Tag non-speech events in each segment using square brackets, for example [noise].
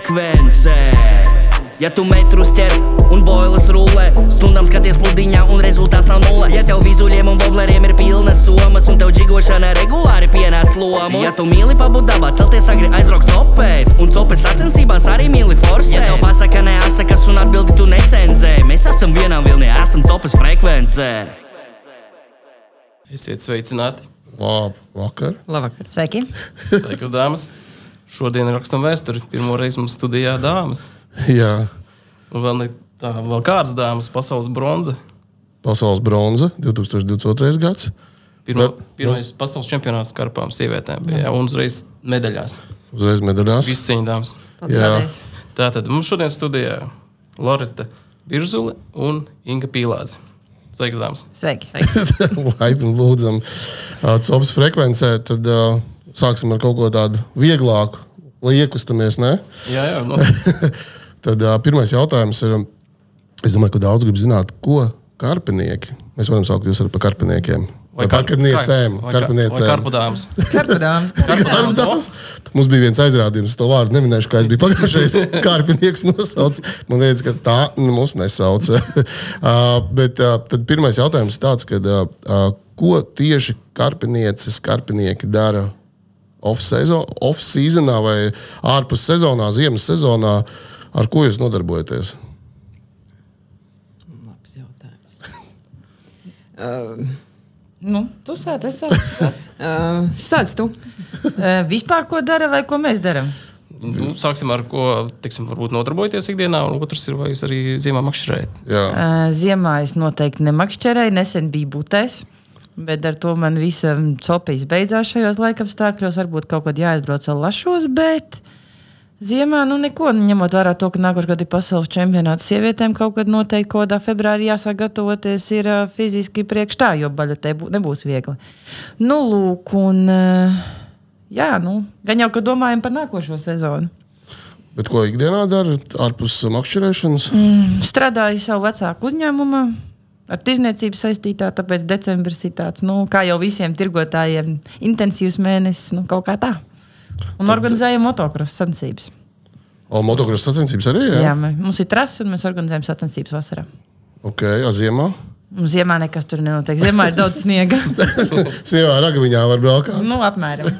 frekvence. Ja tu metrus ķer un boilas rullē, stundām skaties pludiņā un rezultāts nav nulle. Ja tev vizuļiem un bobleriem ir pilnas somas un tev džigošana regulāri pienāc lomu. Ja tu mīli pabūt dabā, celties agri aizbraukt copēt un copes sacensībās arī mīli forsēt. Ja tev pasaka neasakas un atbildi tu necenzē, mēs esam vienā vilnī, esam copes frekvencē. Esiet sveicināti. Labi, vakar. Labvakar. Sveiki! Sveikas, dāmas. Šodien rakstam vēsturi. Pirmo reizi mums studijā dāmas. Jā, Un vēl, ne, tā, vēl kādas dāmas pasaules bronza. pasaules bronza 2022. gads. Pirma, Bet, pirmais pasaules čempionāts karpām sievietēm jā, Un uzreiz medaļās. Uzreiz medaļās. Visi cīņa dāmas. Paldies! Tātad mums šodien studijā Lorita Biržule un Inga Pīlādze. Sveikas, dāmas. Sveiki! [laughs] Laipni lūdzam, copas frekvencē. Tad uh, sāksim ar kaut ko tādu vieglāku, lai iekustamies. Ne? Jā, jā, no, [laughs] Tad uh, pirmais jautājums ir, um, es domāju, ka daudz grib zināt, ko karpinieki. Mēs varam saukt jūs par karpiniekiem. Vai kar- karpiniecēm. vai kar- Vai Karpiniecēm. karpu dāmas. Karpudāms! Karpu dāmas. [laughs] Mums bija viens aizrādījums, to vārdu neminēšu, kā es biju pagājušajā gadā. [laughs] Kārpinieks nosaucis. Man liekas, ka tā nu, mūs nesauc. uh, bet uh, tad pirmais jautājums ir tāds, kad, uh, uh, ko tieši karpinieces, karpinieki dara off-seasonā off vai ārpus sezonā, ziemas sezonā? Ar ko jūs nodarbojaties? Labs jautājums. uh, [laughs] Nu, tu sāc, es sācu. uh, [laughs] sāc tu. Uh, vispār ko dara vai ko mēs darām? Nu, sāksim ar ko, tiksim, varbūt nodarbojaties ikdienā, un otrs ir, vai jūs arī ziemā makšķerējat. Jā, Uh, ziemā es noteikti nemakšķerēju, nesen biju būtēs. Bet ar to man visa copijas beidzās šajos laikapstākļos. Varbūt kaut kad jāizbrauc ar lašos, bet ziemā nu neko. Ņemot vērā to, ka nākošais gads ir pasaules čempionāts sievietēm, kaut kad noteikti kaut kādā februārī jāsāk gatavoties ir uh, fiziski priekš tā, jo baļotē bū, nebūs viegli. Nu, lūk, un uh, jā, nu, gan jau, ka domājam par nākošo sezonu. bet ko ikdienā dara ārpus makšķerēšanas? Strādāju savu vecāku uzņēmumu. Ar tirzniecību saistītā, tāpēc decembris ir tāds, nu, kā jau visiem tirgotājiem, intensīvs mēnesis, nu, kaut kā tā. Un organizējam motocross sacensības. O, motocross sacensības arī? Jā, Jā, jā mums ir trasa un mēs organizējam sacensības vasarā. ok, a, ziemā. Ziemā nekas tur nenotiek. Ziemā ir daudz sniega. [laughs] Sievā ragaviņā var braukt. nu, apmēram.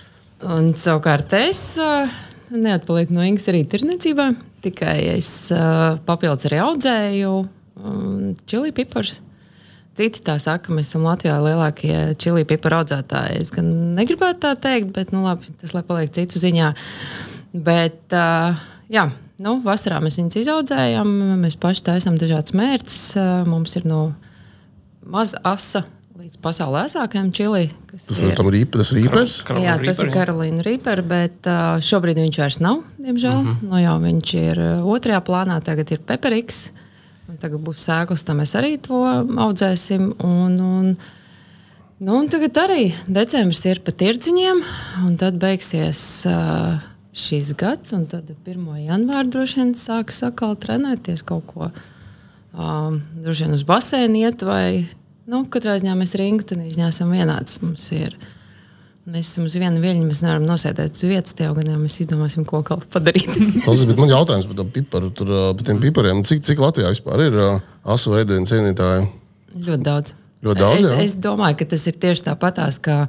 [laughs] Un savukārt es neatpalieku no Ingas arī tirdzniecībā. Tikai es uh, papildus arī audzēju um, čili piparus. Citi tā saka, mēs esam Latvijā lielākie čili piparu audzētāji. Es gan negribētu tā teikt, bet nu, labi, tas lai paliek citu ziņā. Bet, uh, jā, nu, vasarā mēs viņus izaudzējam, mēs paši taisām dažādas mērķus. Uh, mums ir no maza asa līdz pasaulē esākajam čili. kas Tas ir tam rīp, tas rīpers. Jā, tas ir Karolīna Rīpera, bet uh, šobrīd viņš vairs nav, diemžēl. Mm -hmm. no, jau viņš ir uh, otrajā plānā, tagad ir Peperiks. un Tagad būs sēklas, tam mēs arī to audzēsim. Un, un, nu, un tagad arī decembris ir pa tirdziņiem, un tad beigsies uh, šis gads, tad 1. janvāra droši vien sāks atkal trenēties kaut ko. Um, droši vien uz basēnu iet, vai nu, katrā ziņā mēs tenīsā esam vienāds. Mums ir, mēs esam uz vienu viļņu, mēs nevaram nosēdēt uz vietas, tev gan jau mēs izdomāsim, ko kaut padarīt. [laughs] Tas ir man jautājums par, piparu, tur, par tiem pipariem. Cik, cik Latvijā vispār ir asu ēdienu cienītāju? Ļoti daudz. Ļoti daudz, es, jā? es domāju, ka tas ir tieši tāpatās, kā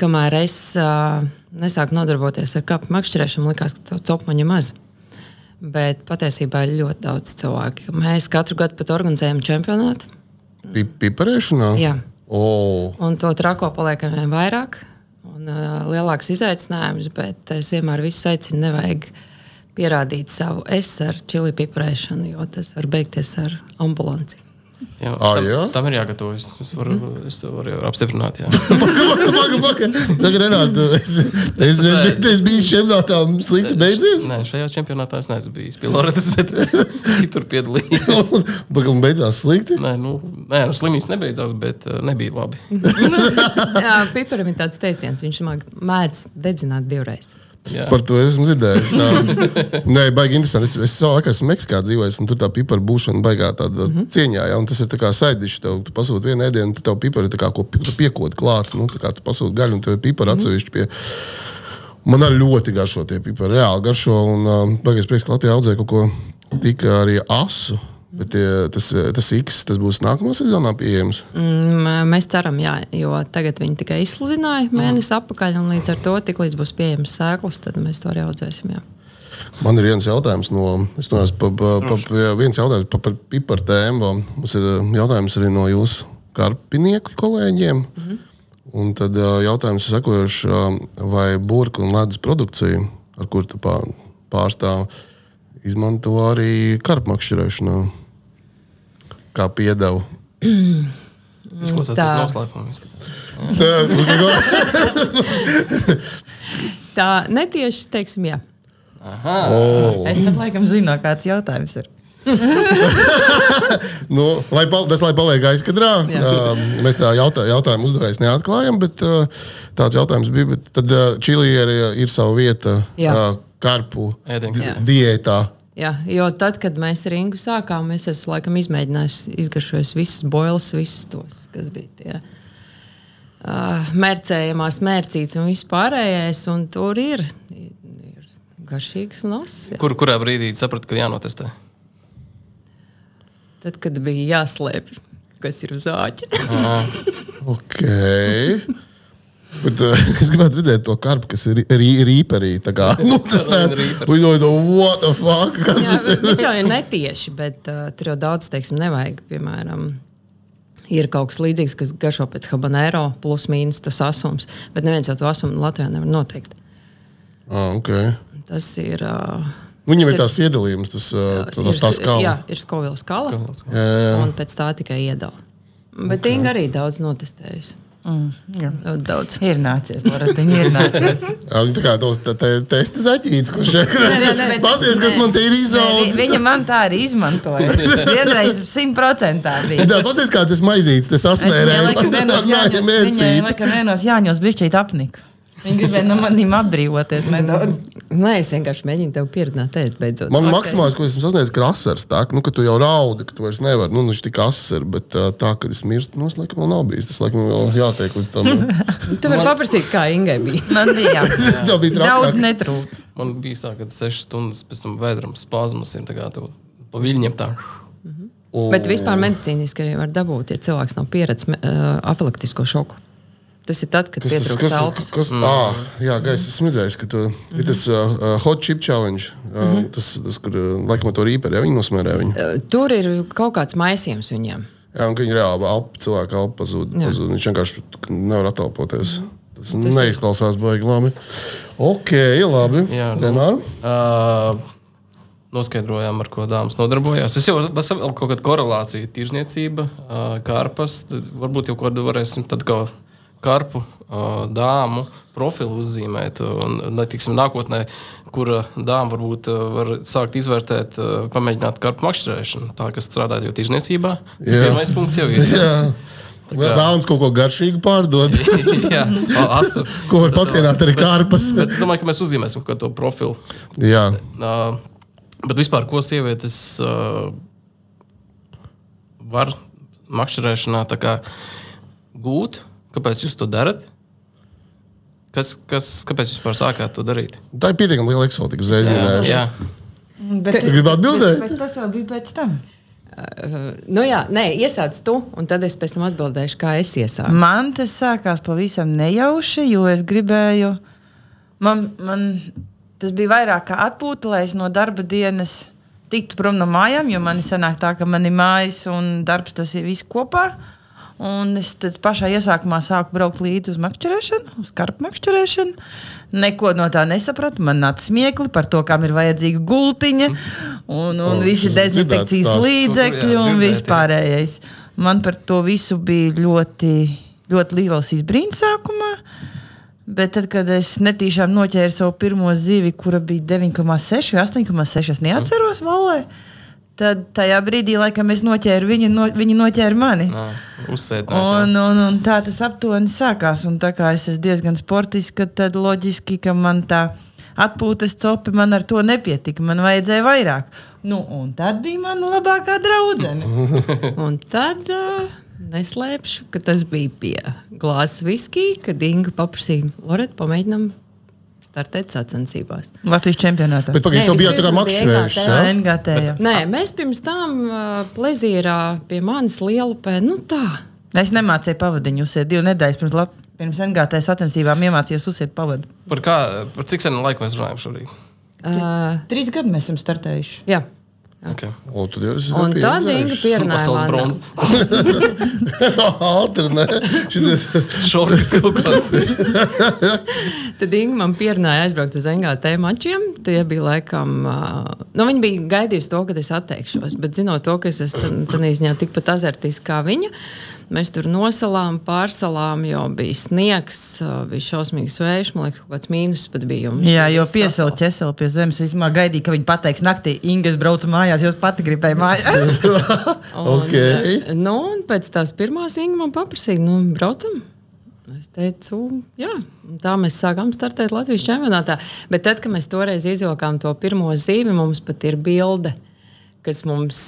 kamēr es uh, nesāku nodarboties ar kāpu makšķerēšanu, likās, ka to copmaņa maz. Bet patiesībā ir ļoti daudz cilvēku. Mēs katru gadu pat organizējam čempionātu. Pi, piparēšanā? Jā. O, Un to trako paliek ar vien vairāk un uh, lielāks izaicinājums, bet es vienmēr visu aicinu, nevajag pierādīt savu es ar čili piparēšanu, jo tas var beigties ar ambulanci. Jā, Ā, tam, jā? tam ir jāgatavojas. Es varu, es to varu jau apstiprināt. Jā. Pagaid, pagaid, pagaid. Tagad, Renārt, es, es, es, es, es biju čempionātā un slikti beidzies. Nē, šajā čempionātā es neesmu bijis pilots, bet es [laughs] citur piedalījos. Pagaid, un beidzās slikti. Nē, nu, nē nu, slimības nebeidzās, bet uh, nebija labi. [laughs] Jā, piparam ir tāds teiciens, viņš mēdz dedzināt divreiz. Jā. Par to esmu dzirdējis. [laughs] Nē, baigi interesanti. Es, es savā laikā esmu Meksikā dzīvojis, un tur tā pipara būšana baigā tāda mm -hmm. cieņā. Ja? Un tas ir tā kā saidišs. Tev tu pasūti vienu ēdienu, tad tev pipara ir tā kā ko pi- tu piekod klāt. Nu, tā kā tu pasūti gaļu, un tev ir pipara mm -hmm. atsevišķi pie. Man arī ļoti garšo tie pipari. Reāli garšo. Un uh, beigās prieks, ka Latvijā audzē kaut ko tik arī asu. Bet tie, tas, tas X tas būs nākamā sezonā pieejams. Mm, Mēs ceram, jā, jo tagad viņi tikai izsludināja mēnesi atpakaļ, un līdz ar to, tik līdz būs pieejams sēklas, tad mēs to arī audzēsim. Jā. Man ir viens jautājums no, es domāju, pa, pa, pa, viens jautājums pa, par piparu tēmu. Mums ir uh, jautājums arī no jūsu karpinieku kolēģiem. Mm -hmm. Un tad uh, jautājums ir sekojošs, vai burbuļu un ledus produkcija, ar kur tu pā- pārstāv, izmanto arī karpmakšķerēšanā, kā piedevu. Izklausās Tā. pēc noslēpuma. izskatās. Tā, Tā netieši teiksim, jā. oh. Es pat laikam zinu, kāds jautājums ir. [laughs] nu, lai pal, tas lai paliek aizkadrā. Uh, mēs tā jautā, jautājumu uzdevējs neatklājam, bet uh, tāds jautājums bija. Tad uh, Čīlī ir, ir sava vieta uh, karpu diētā. Jā, jo tad, kad mēs ar Ingu sākām, es esmu laikam izmēģinājis, izgaršojis visas boilas, visus tos, kas bija tie uh, mērcējamās mērcītes un viss pārējais. Un tur ir, ir garšīgs un jā. Kur, kurā brīdī sapratu, ka jānotestē? Tad, kad bija jāslēpj, kas ir uz āķa. [laughs] Okay. Bet, uh, [laughs] es gribētu redzēt to karpu, kas ir rī, rīperī. tā Kā, [laughs] nu, tas tā ir. Domā, what the fuck? Kas [laughs] Jā, tas ir? viņš jau ir netieši, bet uh, tur jau daudz, teiksim, nevajag. Piemēram, ir kaut kas līdzīgs, kas garšo pēc habanero, plus mīnus tas asums. Bet neviens jau to asumu Latvijā nevar noteikt. Ah, okay. Tas ir. Uh, Viņam tas ir tās iedalījums, tas, uh, tas, ir- tā skala. Jā, ir skovila skala. Skovila skala. Jā, jā. Un pēc tā tikai iedala. Bet okay. Inga arī daudz notestējusi. Mm, jā. Daudz. Ir nācies, Loretiņa, ir nācies. [laughs] Jā, viņa tā kā tos te, te, testa zaķītes, kurš Pasties, kas man te ir izaudzis. Viņa man tā arī izmantoja. [laughs] Vienreiz simtprocentā bija. Jā, pasties, kāds tas maizītes, tas Es asmērē. viņai laikam vienos [laughs] Jāņos bišķīt apniku. Viņa gribēja no maniem atbrīvoties nedaudz. Nē, es vienkārši mēģinu tev pieredzināt, ēst beidzot. Man Ok. okay. maksimāls, ko esmu sasniedzis, ir asars. Tā, nu, ka tu jau raudi, ka tu vairs nevari. Nu, viņš tik asars, bet ā, tā, ka es mirstu, nu, tas laikam vēl nav bijis. Tas laikam vēl jātiek līdz tam. [laughs] Tu vari paprasīt, kā Ingai bija. [laughs] Man bija jā. [laughs] Tā bija daudz trakāk. netrūkt. Man bija tā, ka sešas stundas pēc tam vēdram spazmas ir tā kā tu pa viļņiem tā. O, Bet vispār medicīniski arī var dabūt, ja cilvēks nav pieredzējis uh, afilaktisko šoku. Tas ir tad, kad Kas tas pietrūkst kas, elpas. kas, mm. ah, jā, gaisa smidzējis, ka tu, mm. tas uh, hot chip challenge, uh, mm -hmm. tas, tas, kur laikam to rīperi, ja viņi nosmērē viņu. Uh, Tur ir kaut kāds maisījums viņiem. Jā, un ka viņi reāli alpa, cilvēku elpa pazūd, pazūd. Viņš vienkārši nevar attelpoties. Tas ir- neizklausās baigi labi. Ok, labi. Jā, nu. Renāri? Uh, noskaidrojām, ar ko dāmas nodarbojās. Es jau esmu kaut kāda korelācija, tirzniecība, uh, karpas. tad Varbūt jau kādu varēsim tad kā karpu uh, dāmu profilu uzzīmēt. Un, ne, tiksim, nākotnē, kura dāma varbūt uh, var sākt izvērtēt, uh, pamēģināt karpu makšķerēšanu, tā kas strādā jau tirzniecībā. Pirmais punkts jau ir. [laughs] Jā. Vēlams kaut ko garšīgu pārdot, [laughs] Jā, asu. [laughs] ko var pacienāt arī kārpas. Bet es domāju, ka mēs uzzīmēsim to profilu. Jā, Uh, bet vispār, ko sievietes uh, var makšķerēšanā kā gūt? Kāpēc jūs to darat? Kas, kas, kāpēc jūs vispār sākāt to darīt? tā ir pietiekami liela eksotika. Uzreiz. Bet, Gribu atbildēt? bet tas vēl bija pēc tam. Nu jā, nē, iesāc tu, un tad es pēc tam atbildēšu, kā es iesāku. Man tas sākās pavisam nejauši, jo es gribēju. Man, man tas bija vairāk kā atpūta, lai es no darba dienas tiktu prom no mājām, jo man ir sanāk tā, ka man ir mājas un darbs, tas ir viss kopā. Un es pašā iesākumā sāku braukt līdzi uz makšķerēšanu, uz karpu makšķerēšanu. Neko no tā nesapratu. Man nāca smiekli par to, kam ir vajadzīga gultiņa un, un visi dezinfekcijas līdzekļi un dzirdēt, viss jā. pārējais. Man par to visu bija ļoti, ļoti liels izbrīns sākumā. Bet tad, kad es netīšām noķēru savu pirmo zivi, kura bija 9,6 vai 8,6, es neatceros valē. Tad tajā brīdī, laikam, es noķēru viņu, no, viņa noķēra mani. Nā, Uzsēdināt. Un, un, un tā tas aptuveni sākās. Un tā kā es esmu diezgan sportiska, tad loģiski, ka man tā atpūtas copi man ar to nepietika. Man vajadzēja vairāk. Nu, un tad bija mana labākā draudzene. [laughs] Un tad uh, neslēpšu, ka tas bija pie glāzes viskija, kad Inga paprasīja, Loreta, pamēģinām startēt sacensībās. Latvijas čempionātā. Bet pagaidām, jau bijāt tā kā makšķerējuši. Ja? NGT. jā. Nē, mēs pirms tam uh, plezīrā pie manis liela pēda. Nu tā. Es nemācīju pavadiņu. Jūs esat divas nedēļas pirms, Lat- pirms NGT sacensībām iemācījāties uzsiet pavadu. Par, kā, par cik senu laiku mēs runājam šobrīd? Uh, Trīs gadi mēs esam startējuši. jā. Okay. O, tad jūs Un tad Inga esat pierunāja Pasaules mani. bronzas. Ātri, ne? Šitas, Šokas kaut kāds. Tad Inga man pierunāja aizbraukt uz NGT mačiem. Tie bija laikam, uh, nu viņi bija gaidījuši to, ka es atteikšos. Bet zinot to, ka es esmu tādā ziņā tikpat azartiska kā viņa. Mēs tur nosalām, pārsalām, jo bija sniegs, bija šausmīgs vējš, man liekas, kaut kāds mīnus pat bija. un Jā, jo sasals. ķeseli pie zemes. Vismaz gaidīja, ka viņi pateiks naktī, Ingas brauca mājās, jo es pati gribēju mājās. [laughs] Un, Ok. eh, Nu, un pēc tās pirmās Inga man paprasīja, nu, braucam. Es teicu, jā, Un tā mēs sākām startēt Latvijas čempionātā. Bet tad, kad mēs toreiz izvilkām to pirmo zīmi, mums pat ir bilde, kas mums,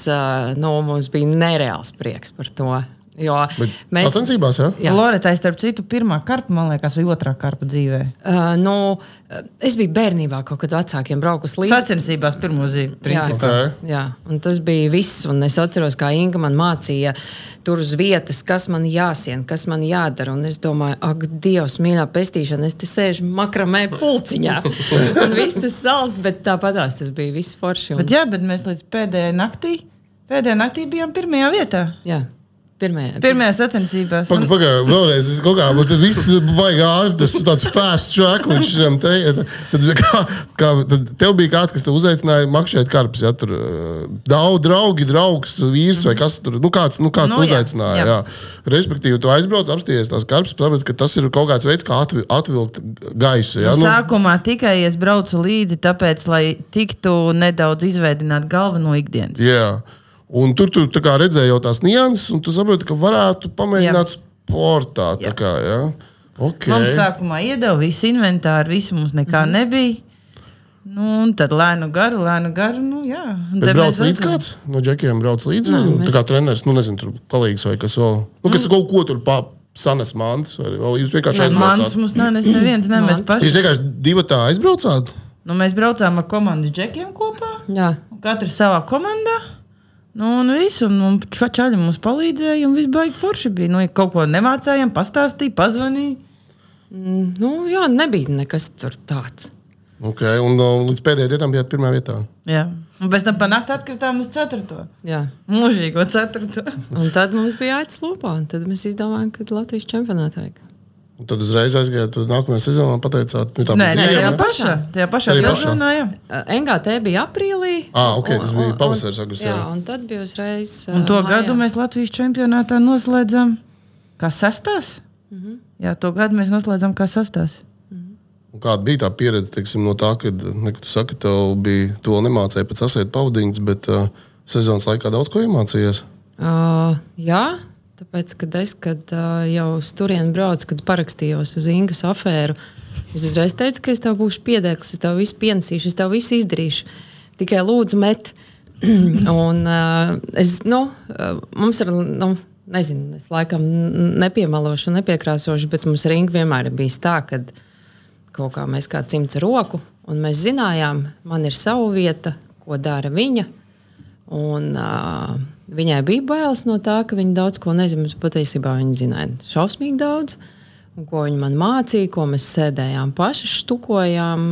nu, mums bija nereāls prieks par to. Jo Bet sacensībās, jā? Jā. Loretai, starp citu, pirmā karpa, man liekas, vai otrā karpa dzīvē. Uh, nu, uh, es biju bērnībā, kaut kad vecākiem braukus līdzi. Sacensībās pirmo zīmi. Jā, principā. Ok. jā, un tas bija viss. Un es atceros, kā Inga man mācīja tur uz vietas, kas man jāsien, kas man jādara. Un es domāju, ak, Dievs, mīļā pestīšana, es te sēžu makramē pulciņā. [laughs] un viss tas sāls, bet tāpatās tas bija viss forši. Un, Bet, jā, bet mēs līdz pēdējai naktī, pēdējā naktī bijām pirmajā vietā. jā, pirmie, Pirmajā sacensībās. Pagaidām, pagaidām, vēlreiz. Es kaut kā, bet tad viss vajag ātri, tas ir tāds fast track līdz šim te. Tad, kā, kā, tad tev bija kāds, kas te uzaicināja makšķēt karpus, ja tur daudz draugi, draugs, vīrs vai kas tur, nu kāds, nu kāds Nu, jā, uzaicināja. jā. Jā. Respektīvi, tu aizbrauc, apsties tās karpus, saprati, ka tas ir kaut kāds veids, kā atvi, atvilkt gaisu. Ja? Nu, Nu, Sākumā tikai es braucu līdzi, tāpēc, lai tiktu nedaudz izveidot galveno ikdienas. Jā, un tur tu redzēji jau tās nianses, un tu saproti, ka varētu pamēģināt Jā. sportā. Kā, ja? okay. Mums sākumā iedeva visu inventāru, visu mums nekā mm. nebija. Nu, un tad lēnu garu, lēnu garu. Nu, jā, tad brauc līdzi kāds no džekiem, brauc līdzi. Nē, Nu, mēs- Tā kā treneris, nu nezinu, tur palīgs vai kas vēl. Nu, kas kaut ko tur pa sanes mantas, vai vēl jūs vienkārši aizbraucāt. mums nav neviens, ne mēs Jūs paši. vienkārši divi tā aizbraucāt? Nu, mēs braucām ar komandu džekiem kopā. jā. un Katrs savā komandā. Nu, un viss, un, un čaļi mums palīdzēja, un viss baigi forši bija. Nu, ja kaut ko nemācījām, pastāstīja, pazvanīja. Mm, Nu, jā, nebija nekas tur tāds. Okay, un uh, līdz pēdējai dienai bijāt pirmā vietā. Jā. Un pēc tam panākt atkritām uz ceturto. Jā. Mūžīgo ceturto. Un tad mums bija acis lūpā, un tad mēs izdomājām, ka Latvijas čempionātā vajag. Un tad uzreiz aizgājāt uz nākamajā sezonā un pateicāt, nu, tā Nē, bija nē, tajā ne? pašā, tajā pašā Tajā pašā. sezonā. jā. NGT bija aprīlī. Ah, ok, tas bija pavasaris, agresīvi. Jā, un tad bija uzreiz. Un to ā, gadu mājā. mēs Latvijas čempionātā noslēdzām kā sastāvs. Mm -hmm. Jā, to gadu mēs noslēdzām kā sastāvs. Un Kāda bija tā pieredze teiksim, no tā, kad ne, tu saki, tev bija to nemācīja pēc sasēta pavadījums, bet uh, sezonas laikā daudz ko iemācījies? Uh, jā, tāpēc, kad es kad, uh, jau uz turieni braucu, kad parakstījos uz Ingas afēru, es uzreiz teicu, ka es tev būšu piedēklis, es tev visu pienesīšu, es tev visu izdarīšu. Tikai lūdzu, met. [clears throat] Un, uh, es, nu, uh, mums ir, nu, nezinu, es laikam nepiemalošu, nepiekrāsošu, bet mums ringa vienmēr ir bijis tā, ka kaut kā mēs kā cimds ar roku, un mēs zinājām, man ir sava vieta, ko dara viņa. Un, uh, viņai bija bailes no tā, ka viņa daudz ko nezina. Patiesībā viņa zināja šausmīgi daudz. Un, ko viņa man mācīja, ko mēs sēdējām paši, štukojām.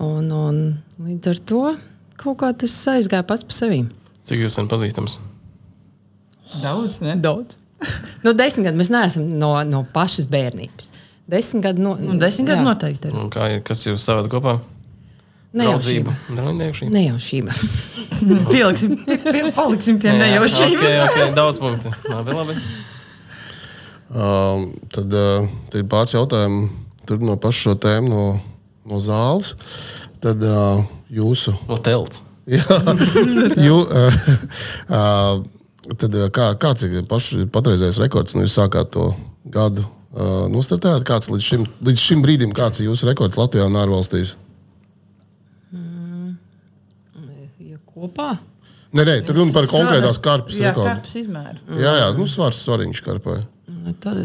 Un, un līdz ar to kaut kā tas aizgāja pats par sevi. Cik jūs esat pazīstams? Daudz, ne? Daudz. [laughs] nu, desmit gadi mēs neesam no, no pašas bērnības. Desmit gadi no, Un desmit gadi noteikti. ir. Un Kā, kas jūs savādat kopā? Nejaušība. Draudzība. Nejaušība. [laughs] Pieliksim, pie, pie, paliksim pie nejaušības. Okay, okay, daudz punktu. Labi, labi. Um, tad uh, ir pāris jautājumu tur no paša šo tēmu, no, no zāles. Tad uh, jūsu. No telts. [laughs] Jā, jū, uh, uh, tad, uh, kā, kāds ir paš, patreizējais rekords? Nu, jūs sākāt to gadu. Uh, Nostatījāt, kāds līdz šim, līdz šim brīdim, kāds ir jūsu rekords Latvijā un ārvalstīs? Ja kopā. Nē, nē, tur runa par konkrētās karpes Jā, rekordu. karpes izmēru. Jā, jā, nu, svars svariņš karpai. Nu, Tad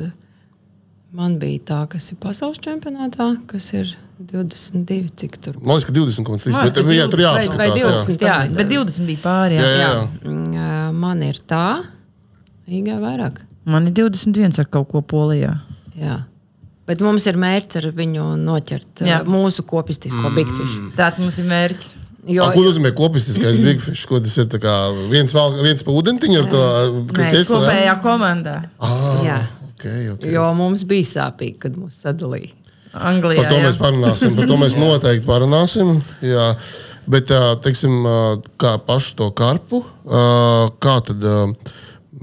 Man bija tā, kas ir pasaules čempionātā, kas ir 22, cik tur Man liekas, ka 20 kaut kas Man tāds - bet liekas, jā, tur ka jāapskatās. vai jā. 20. jā. Bet 20 bija pāri. Jā. Jā, jā, Jā, jā. mm, man ir tā, īņā vairāk. Man ir 21 ar kaut ko polijā. Jā. Bet mums ir mērķis ar viņu noķert Jā. mūsu kopistisko mm. Big Fish. Tāds mums ir mērķis. Jo, A, ko nozīmē kopistiskais Big Fish? Ko tas ir? tā kā Viens, vēl, viens pa ūdentiņu ar to ķeseli? kopējā komandā. Ah, Jā. okay, okay. jo mums bija sāpīgi, kad mūs sadalīja. Anglijā. Par to jā. mēs parunāsim. Par to mēs [laughs] noteikti parunāsim. Jā. Bet, teiksim, kā pašu to karpu, kā tad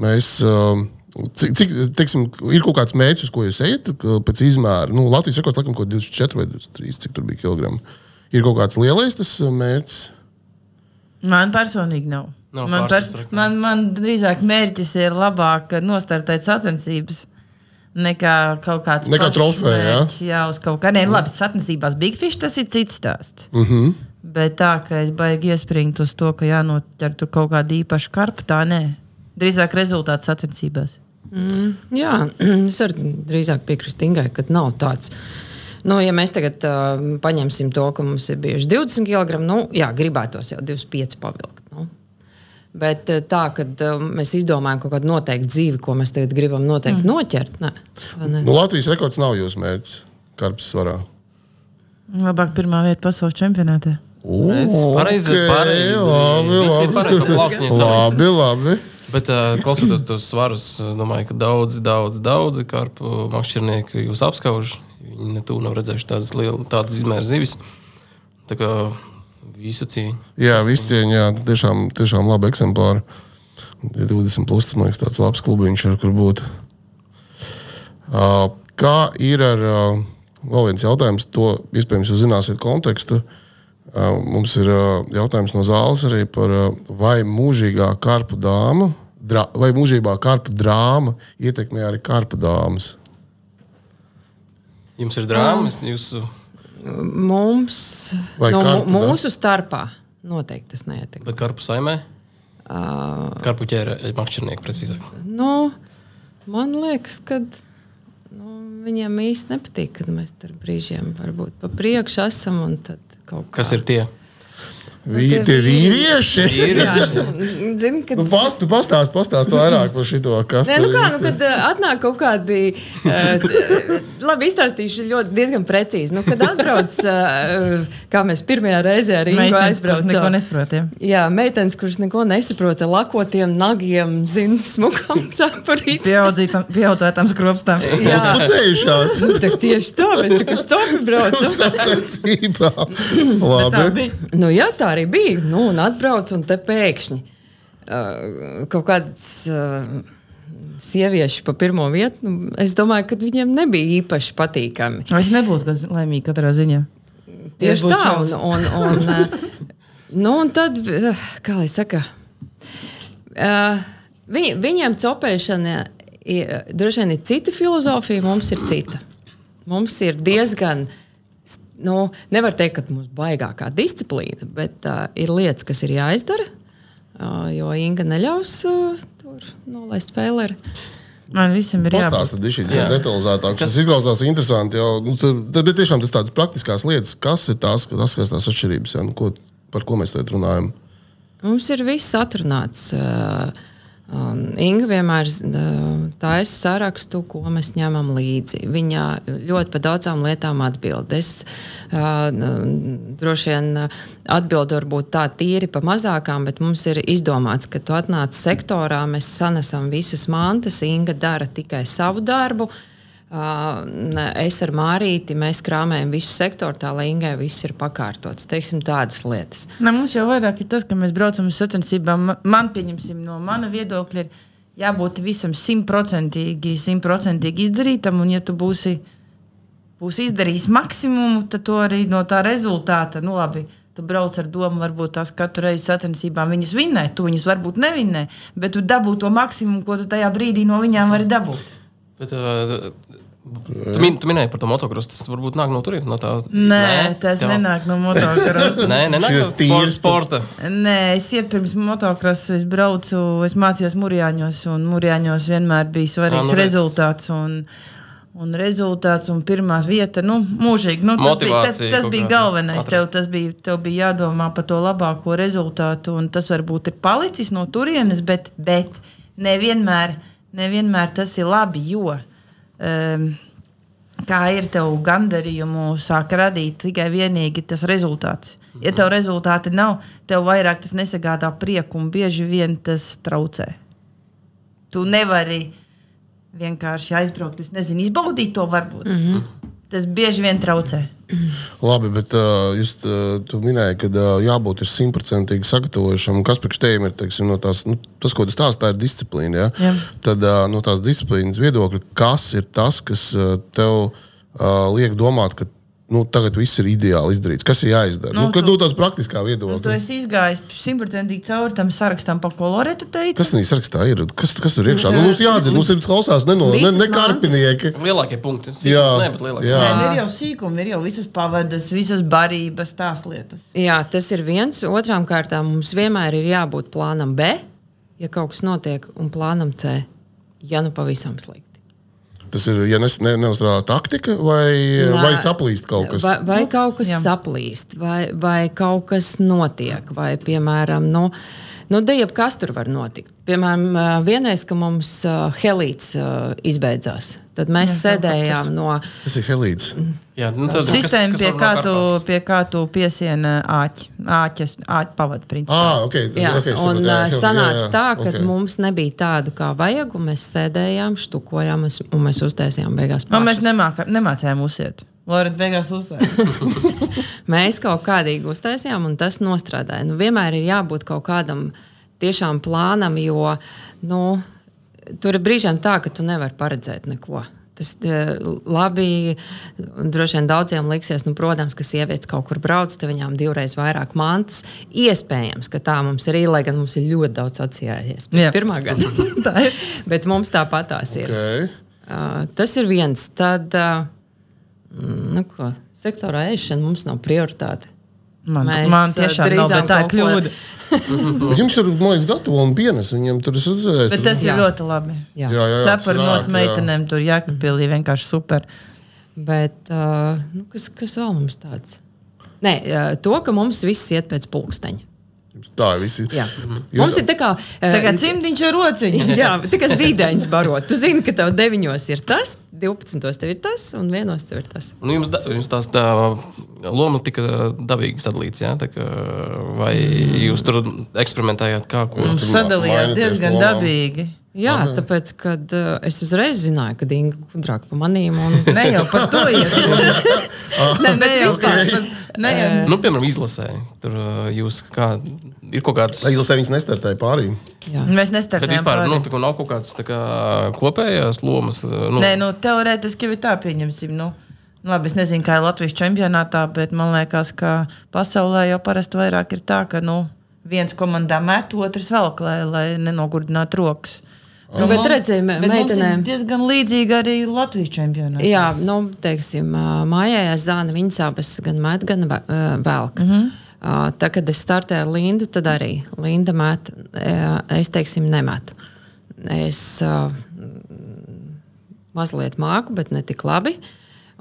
mēs. Cik, cik teiksim, ir kaut kāds mērķis, ko jūs ejat pēc izmēra? Nu, Latvijas rekords laikam kaut 24 vai 23, cik tur bija kilogramu. Ir kaut kāds lielais tas ā, mērķis. Man personīgi nav. Nav man, rekords. man, man drīzāk mērķis ir labāk nostartēt sacensības. Nekā kaut kāds Nekā trofeja, jā? jā, uz kaut kā. Nē, nu labi, sacensībās Big Fish tas ir cits stāsts. Uh -huh. Bet tā, ka es baigi iespringt uz to, ka jānoķer tur kaut kāda īpaša karpa, tā nē. Drīzāk rezultāts sacensībās. Jā, [clears throat] es arī drīzāk piekrītu Ingai, ka nav tāds. Nu, ja mēs tagad uh, paņemsim to, ka mums ir bijuši 20 kg, nu, jā, gribētos jau 25 pavilkt. Nu. Bet tā, ka uh, mēs izdomājam kaut kādu noteiktu dzīvi, ko mēs tagad gribam noteikti mm. noķert, nē, nu, Latvijas rekords nav jūsu mērķis. Karps svarā. Labāk pirmā vieta pasaules čempionātā. Pareizi, Ok, pareizi. Labi, labi. pareizi [laughs] salikts. Labi, labi. Bet, klausoties tos svarus, es domāju, ka daudzi, daudzi, daudzi karpu makšķernieki jūs apskauž. Viņi ne tuvu nav redzējuši tādas lielas, tādas izmēra zivis. Tā kā visu cīņu. Jā, viss cieņā, jā, tiešām, tiešām labi eksemplāri. Tie 20 plus, tas man liekas, tāds labs klubiņš, ar kur būt. Uh, kā ir ar uh, vēl viens jautājums, to iespējams jūs zināsiet kontekstu. Uh, mums ir jautājums no zāles arī par vai mūžīgā karpu dāma, drā, vai mūžībā karpu drāma ietekmē arī karpu dāmas. Jums ir drāmas, jūsu Mums, Vai no, karpu, mu- da? mūsu starpā, noteikti tas neietekmē. bet karpu saimē, Uh, karpu ķēra makšķernieki precīzāk. nu, man liekas, ka nu, viņiem īsti nepatīk, kad mēs tur brīžiem varbūt pa priekšu esam un tad kaut kā. Kas ir tie? Vi, tie tie vīrieši! Ir [laughs] Zini, kad Nu, past, tu pastāst, pastāst vairāk par šo, kas Nē, nu kā, nu, kad uh, atnāk kaut kādi, uh, labi, izstāstīšu ļoti diezgan precīzi. Nu, kad atbrauc, uh, kā mēs pirmajā reizē ar Ingu Meitenes, kuras aizbraucām. neko nesaprotiem. Jā, meitenes, kuras neko nesaprot ar lakotiem nagiem, zina, smukām [laughs] cepurītēm. Pieaudzētām skropstām. Jā, Uzpucējušās Nu, tak tieši tā, mēs kā stopi braucam. sacensībām. [laughs] Labi. Nu, jā, tā arī bija. Nu, un atbrauc, un te pēkšņi uh, kaut kāds. Uh, Sievieši pa pirmo vietu, nu, es domāju, ka viņiem nebija īpaši patīkami. Es nebūtu kas laimīgi katrā ziņā. Tieši tā, un, un, un, [laughs] uh, nu, un tad, uh, kā lai saka, uh, viņ, viņiem copēšana droši vien ir cita filozofija, mums ir cita. Mums ir diezgan, nu, nevar teikt, ka mums baigākā disciplīna, bet uh, ir lietas, kas ir jāizdara, uh, jo Inga neļaus uh, tur nolaist fēleri. Man visam ir jābūt. Pastāstiet, šī ir detalizētāk. Tas izklausās interesanti. Jau, nu, tur, tad, bet tiešām tas tādas praktiskās lietas, kas ir tās, tas, kas tās atšķirības, ja, nu, ko, par ko mēs tagad runājam. Mums ir viss atrunāts. Uh, um, Inga vienmēr taisa sarakstu, ko mēs ņemam līdzi. Viņa ļoti par daudzām lietām atbild. Es uh, droši vien atbildu varbūt tā tīri par mazākām, bet mums ir izdomāts, ka tu atnāc sektorā, mēs sanesam visas mantas, Inga dara tikai savu darbu. Uh, es ar Mārīti mēs krāpējam visu sektoru, tā lai Ingai viss ir pakārtots. Teiksim, tādas lietas. Ne, mums jau vairāk ir tas, ka mēs braucam uz sacensībām. Ma- Man, pieņemsim, no mana viedokļa, ir jābūt visam simtprocentīgi, simtprocentīgi izdarītam. Un, ja tu būsi, būsi izdarījis maksimumu, tad to arī no tā rezultāta, nu labi. Tu brauc ar domu, varbūt tās katru reizi sacensībām viņas vinnē, tu viņas varbūt nevinnē, bet tu dabū to maksimumu, ko tu tajā brīdī no viņām vari dabūt. Bet, uh, tu, min, tu minēji par to motocrossu. Tas varbūt nāk no turienes. No tā, Nē, Nē tas tev- nenāk no motocrossa. [laughs] Nē, nē, Šis no tīrs sporta. Nē, es iepirms motocrossu, es braucu, es mācījos Mūrjāņos, un Mūrjāņos vienmēr bija svarīgs nu redz. rezultāts. Un, un rezultāts un pirmā vieta. Nu, mūžīgi. Nu, tas bija, tas, tas bija galvenais. Tev, atrast. tas bija, tev bija jādomā par to labāko rezultātu, un tas varbūt ir palicis no turienes, bet, bet nevienmēr, nevienmēr tas ir labi. Jo, um, kā ir tev gandarījumu, sāk radīt tikai vienīgi tas rezultāts. Ja tev rezultāti nav, tev vairāk tas nesagādā prieku, un bieži vien tas traucē. Tu nevari vienkārši aizbraukt, es nezinu, izbaudīt to varbūt. Mm -hmm. Tas bieži vien traucē. Labi, bet uh, jūs uh, tu minēji, ka uh, jābūt simtprocentīgi sagatavojušam. Kas priekš tevis ir teiksim, no tās, nu, tas, ko tu stāsti, tā ir disciplīna. Ja? Jā. Tad uh, no tās disciplīnas viedokļa, kas ir tas, kas uh, tev uh, liek domāt, ka nu, tagad viss ir ideāli izdarīts? Kas ir jāizdara? Nu, Nu, kad tu- no tās praktiskā Un tu viedokļa. esi izgājis simtprocentīgi cauri tam sarakstam, pa ko Loreta teica. Kas tādā sarakstā ir? Kas, kas tur iekšā? Nu, mums jāatzīst, mums ir klausās ne, no, ne, ne karpinieki. Lielākie punkti. Jā, Sīkums ne, bet lielākie. jā. Nē, nu, ir jau sīkumi, ir jau visas pavadas, visas barības, tās lietas. Jā, tas ir viens. Otrām kārtām mums vienmēr ir jābūt plānam B, ja kaut kas notiek, un plānam C, ja nu pavisam slikti. Tas ir, ja nes, ne, neuzrāda taktika vai, Nē. vai saplīst kaut kas. Vai, vai kaut kas jā. saplīst, vai, vai kaut kas notiek, vai, piemēram, nu, nu diev, kas tur var notikt. Piemēram, vienreiz, kad mums helīts izbeidzās, tad mēs Jā, sēdējām no. Tas ir helīts. Jā, nu, tad, Sistēma, pie, var kā no tu, pie kā tu piesieni āķi, āķes, āķi pavadu principā. Ah, okay, tas, Jā, okay, un jā, jā, sanāca jā, jā, tā, ka okay. mums nebija tādu, kā vajag, un mēs sēdējām, štukojām, un mēs uztaisījām beigās. Nu, mēs pašas. nemāka, nemācījām uzsiet. Loreta beigās uzsēja. [laughs] Mēs kaut kādīgi uztaisījām, un tas nostrādāja. Nu, vienmēr ir jābūt kaut kādam tiešām plānam, jo nu, tur ir brīžiem tā, ka tu nevari paredzēt neko. Tas eh, labi, droši vien daudziem liksies, nu, protams, ka sievietes kaut kur brauc, tad viņām divreiz vairāk mantas. Iespējams, ka tā mums ir, lai gan mums ir ļoti daudz atsijājies pirmā gada. [laughs] Tā ir. Bet mums tāpat tās ir. Okay. Uh, tas ir viens. Tad, uh, nu, ko, sektorā ēšana mums nav prioritāte. Man, Mēs, man tiešām nav, tā ir kļūda. [laughs] Jums ir, liekas, gatavo un pienes. Viņam tur ir redzējis. Bet tas ir Jā. ļoti labi. Jā. jā, jā, jā, Cepuri srāk, nos jā. meitenēm tur jākapilī vienkārši super. Bet uh, nu, kas, kas vēl mums tāds? Nē, uh, to, ka mums viss iet pēc pulksteņa. Tā ir visi. Jā. Jūs- Mums ir tā kā. uh, Tagad cimdiņš ar rociņu. [laughs] Jā, tā kā zīdaiņš barot. Tu zini, ka tev 9 ir tas, 12 tev ir tas, un 1 tev ir tas. Nu, jums, da, jums tās tā, lomas tika dabīgi sadalītas, jā? Tā kā, vai jūs tur eksperimentējāt, kā ko sadalījās mainaties diezgan lomām? dabīgi. Jā, tāpēc, kad uh, es uzreiz zināju, ka Inga gudrāk par manīm. Un... [laughs] Ne jau par to iet. [laughs] ne, ne [laughs] jau par ne jau. Nu, piemēram, izlasē. Tur uh, jūs kā, ir kaut kāds. Izlasē viņas nestartēja pārī. Jā. Mēs Bet nestartējām. vispār pāri. nu, tā kā nav kaut kādas tā kā, kopējās lomas. uh, Nu, Nē, nu, teorētiski jau ir tā, pieņemsim. Nu, labi, es nezinu, kā ir Latvijas čempionātā, bet man liekas, ka pasaulē jau parasti vairāk ir tā, ka nu, viens komandā met, otrs velk, lai, lai nenogurdinātu rokas. Nu, bet mums- redzēji, me- bet mums ir meitenēm- diezgan līdzīgi arī Latvijas čempionātā. Jā, nu, teiksim, mājās zāle viņas abas gan met, gan velk. Mm -hmm. Tā, kad es startēju ar Lindu, tad arī Linda met, ā, es teiksim, nemetu. Es ā, mazliet māku, bet ne tik labi.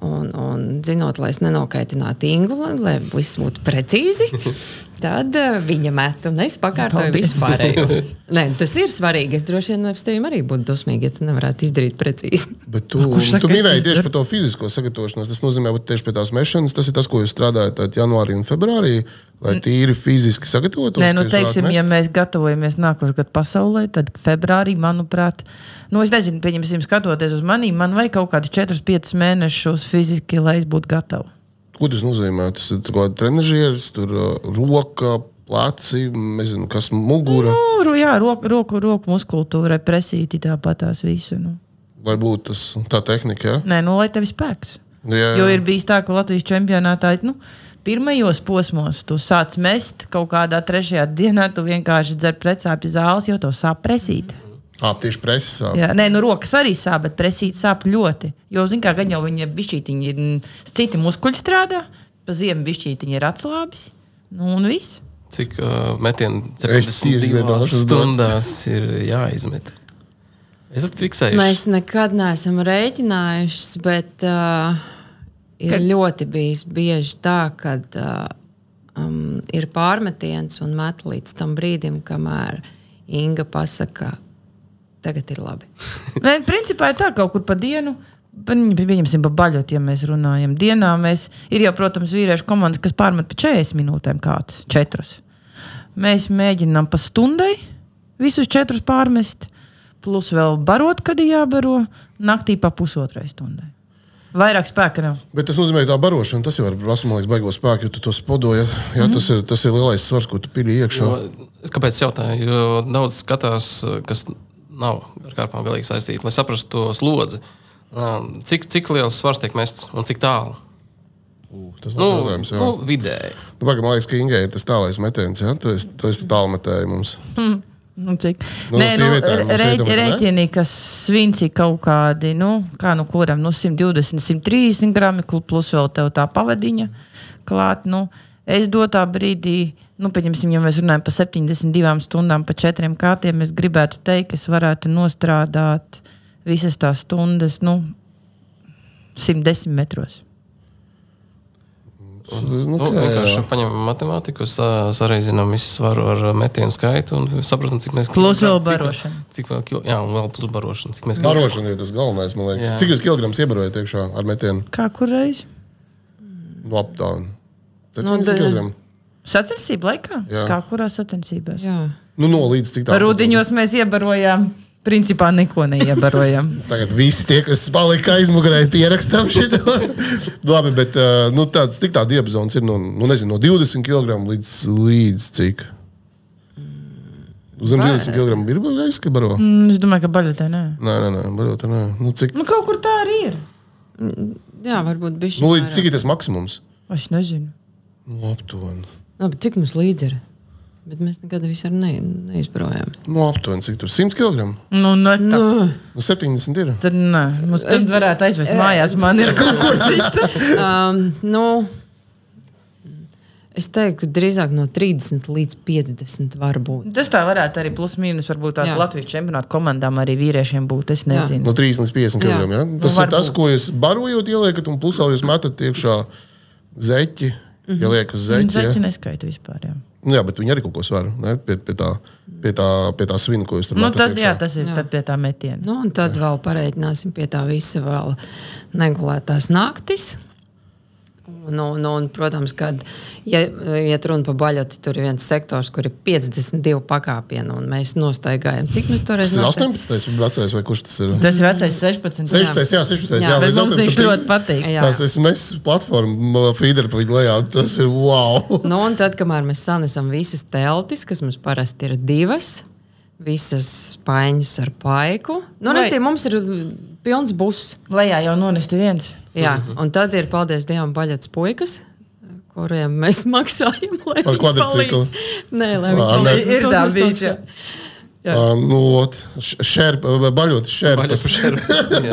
Un, un zinot, lai es nenokaitinātu lai, lai viss būtu precīzi, [laughs] tad uh, viņa met un es pakārtoju Paldies. visu pārējo. [laughs] Nē, tas ir svarīgi. Es droši vien ar tevi arī būtu dusmīgi, ja tu nevarētu izdarīt precīzi. Bet tu, [laughs] kurš saka, tu minēji tieši par to fizisko sagatavošanos. Tas nozīmē, ka tieši pie tās mešanas tas ir tas, ko jūs strādājat janvārī un februārī, lai tīri fiziski sagatavotos. Nē, nu, teiksim, ja mēs gatavojamies nākošais gadu pasaulē, tad februārī, manuprāt, nu, es nezinu, pieņemsim, skatoties uz mani, man vajag kaut kādus 4-5 mēnešus fiziski, lai es būtu gatava. Tas nozīmē? Tas ir kaut kāds trenižieris, tur uh, roka, pleci, nezinu, kas mugura, Nu, jā, roku, roku, roku muskultūrai, presīti tāpat tās visu. Nu. lai būtu tas, tā tehnika. Ja? Nē, nu, lai tev ir spēks. Jā, jā. Jo ir bijis tā, ka Latvijas čempionātā nu, pirmajos posmos tu sāc mest kaut kādā trešajā dienā, tu vienkārši dzer precāpju zāles, jo tev sāp presīt. Ā, tieši preses sāp. Jā, nē, nu rokas arī sāp, bet presīt sāp ļoti. Jo, zināmā mērā, gan jau viņa bišķītiņa ir citi muskuļi strādā, pa ziemu bišķītiņa ir atslābis. Nu, un viss. Cik uh, metienu Es tieši gribēju 72 to uzdot. stundās ir jāizmet? Es esmu fiksējuši. Mēs nekad neesam rēķinājuši, bet uh, ir Kad- ļoti bijis bieži tā, ka uh, um, ir pārmetiens un met līdz tam brīdim, kamēr Inga pasaka, tagad ir labi. [laughs] Nē, principā ir tā, ka kaut kur pa dienu. Viņam ir baļot, ja mēs runājam. Dienā mēs ir jau, protams, vīriešu komandas, kas pārmet pa 40 minūtēm, kādas četras. Mēs mēģinām pa stundai visus četrus pārmest, plus vēl barot, kad ir jābaro, naktī pa pusotrai stundai. Vairāk spēka nav. Bet tas nozīmē, ka tā barošana, tas jau ir prasa, man liekas, baigos spēku, jo tu to spodoji. Jā, tas, ir, tas ir lielais svars, ko tu pili iekšā. Jo, kāpēc jautāju? Jo daudz skatās, kas nav ar karpām galīgi saistīti, lai saprastu to slodzi. Cik, cik liels svars tiek mests un cik tālu? U, Tas ir Nu, jautājums. nu, vidēji. Nu, pagaid, man liekas, ka Ingai ir tas tālais metiens. Ja? Tu esi, tu esi tālmetēji mums. Nu, cik? Nu, Nē, nu, ir, rēķini, kas svinci kaut kādi, nu, kā nu kuram, nu, 120, 130 gramu, plus vēl tev tā pavadiņa klāt. Nu, es dotā brīdī, nu, pieņemsim, ja mēs runājam par 72 stundām, pa 4 kārtiem, es gribētu teikt, ka es varētu nostrādāt visas tās stundas, nu, 110 metros. Nu, Nu, kā, vienkārši paņemam matemātiku, sa- sareizinām visu svaru ar metienu skaitu un saprotam, cik mēs Plus vēl cik- barošana. Cik vēl kilo, jā, un vēl plus barošana. Cik mēs Barošana ir tas galvenais, man liekas. Jā. Cik jūs kilograms iebarojat iekšā ar metienu? Kā kur reiz? No aptāvena. Nu, 70 da- kg. Sacensību laikā? Jā. Kā kurā sacensībās? Jā. Nu, no līdz cik tālu? Rudiņos mēs iebarojām, principā neko neiebarojām. [laughs] Tagad visi tie, kas palika aizmugurē, pierakstām šo. [laughs] Labi, bet uh, nu, tāds tik tā diapazons ir no, nu, nezinu, no 20 kg līdz, līdz cik? Zem 20 kg ir bijis, ka baro? Mm, Es domāju, ka baļotē nē. Nē, nē, nē, barot, nē. Nu, cik, Nu, kaut kur tā arī ir. Jā, varbūt bišķi nu, līdz, cik ir tas maksimums? Es nezinu. Nu, aptuveni. Nu, bet cik mums līdzi ir? Bet mēs nekad ne, neizbrojām. Nu, aptuveni, cik tur 100 kg? Nu, ne, tā, Nu, Nu, 70 ir. tad nē, mums tas varētu aizvest mājās. Man ir kaut kur [laughs] cita. um, nu, es teiktu, drīzāk no 30 līdz 50 var būt. Tas tā varētu arī plus mīnus varbūt tās Jā. Latvijas čempionāta komandām arī vīriešiem būt. Es nezinu. No 30 līdz 50 Jā. kg. Ja? Tas Nu, ir tas, varbūt. ko jūs barojot, ieliekat, un plusā jūs metat iekšā zeķi. Mhm. Ieliekas Zeķi zeķi. Ja? neskaitu vispār. Jā. Nu, jā, bet viņi arī kaut ko svar. Ne? Pie, pie, tā, pie, tā, pie tā svina, ko jūs tur Nu, tad, jā, tas ir Jā. tad pie tā metiena. Nu, un tad vēl pareiķināsim pie tā visa vēl negulētās naktis. Un, un, un, protams, kad ja, iet runa par baļoti, tur ir viens sektors, kur ir 52 pakāpieni, un mēs nostaigājam. Cik mēs toreiz Tas ir nostaigājām? 18. vecais, vai kurš tas ir? Tas ir vecais 16. 16. Jā, 16. Jā, Jā, jā, līdz mums 18. viņš ļoti patīk. Jā. Tas ir mēs platforma, feeder viņu lejā. Tas ir wow! [laughs] Nu, un tad, kamēr mēs sanesam visas teltis, kas mums parasti ir divas, visas spaiņas ar paiku, nu, Vai- restīvi, mums ir pilns buss. Lejā jau nonesti viens. Jā, un tad ir, paldies Dievam, baļķis puikas. Kuriem mēs [laughs] maksājam? lai Par palīdz. Nē, lai viņi nē. [laughs] jā. Jā. Uh, nu, ot, šerpa, baļot šerpas.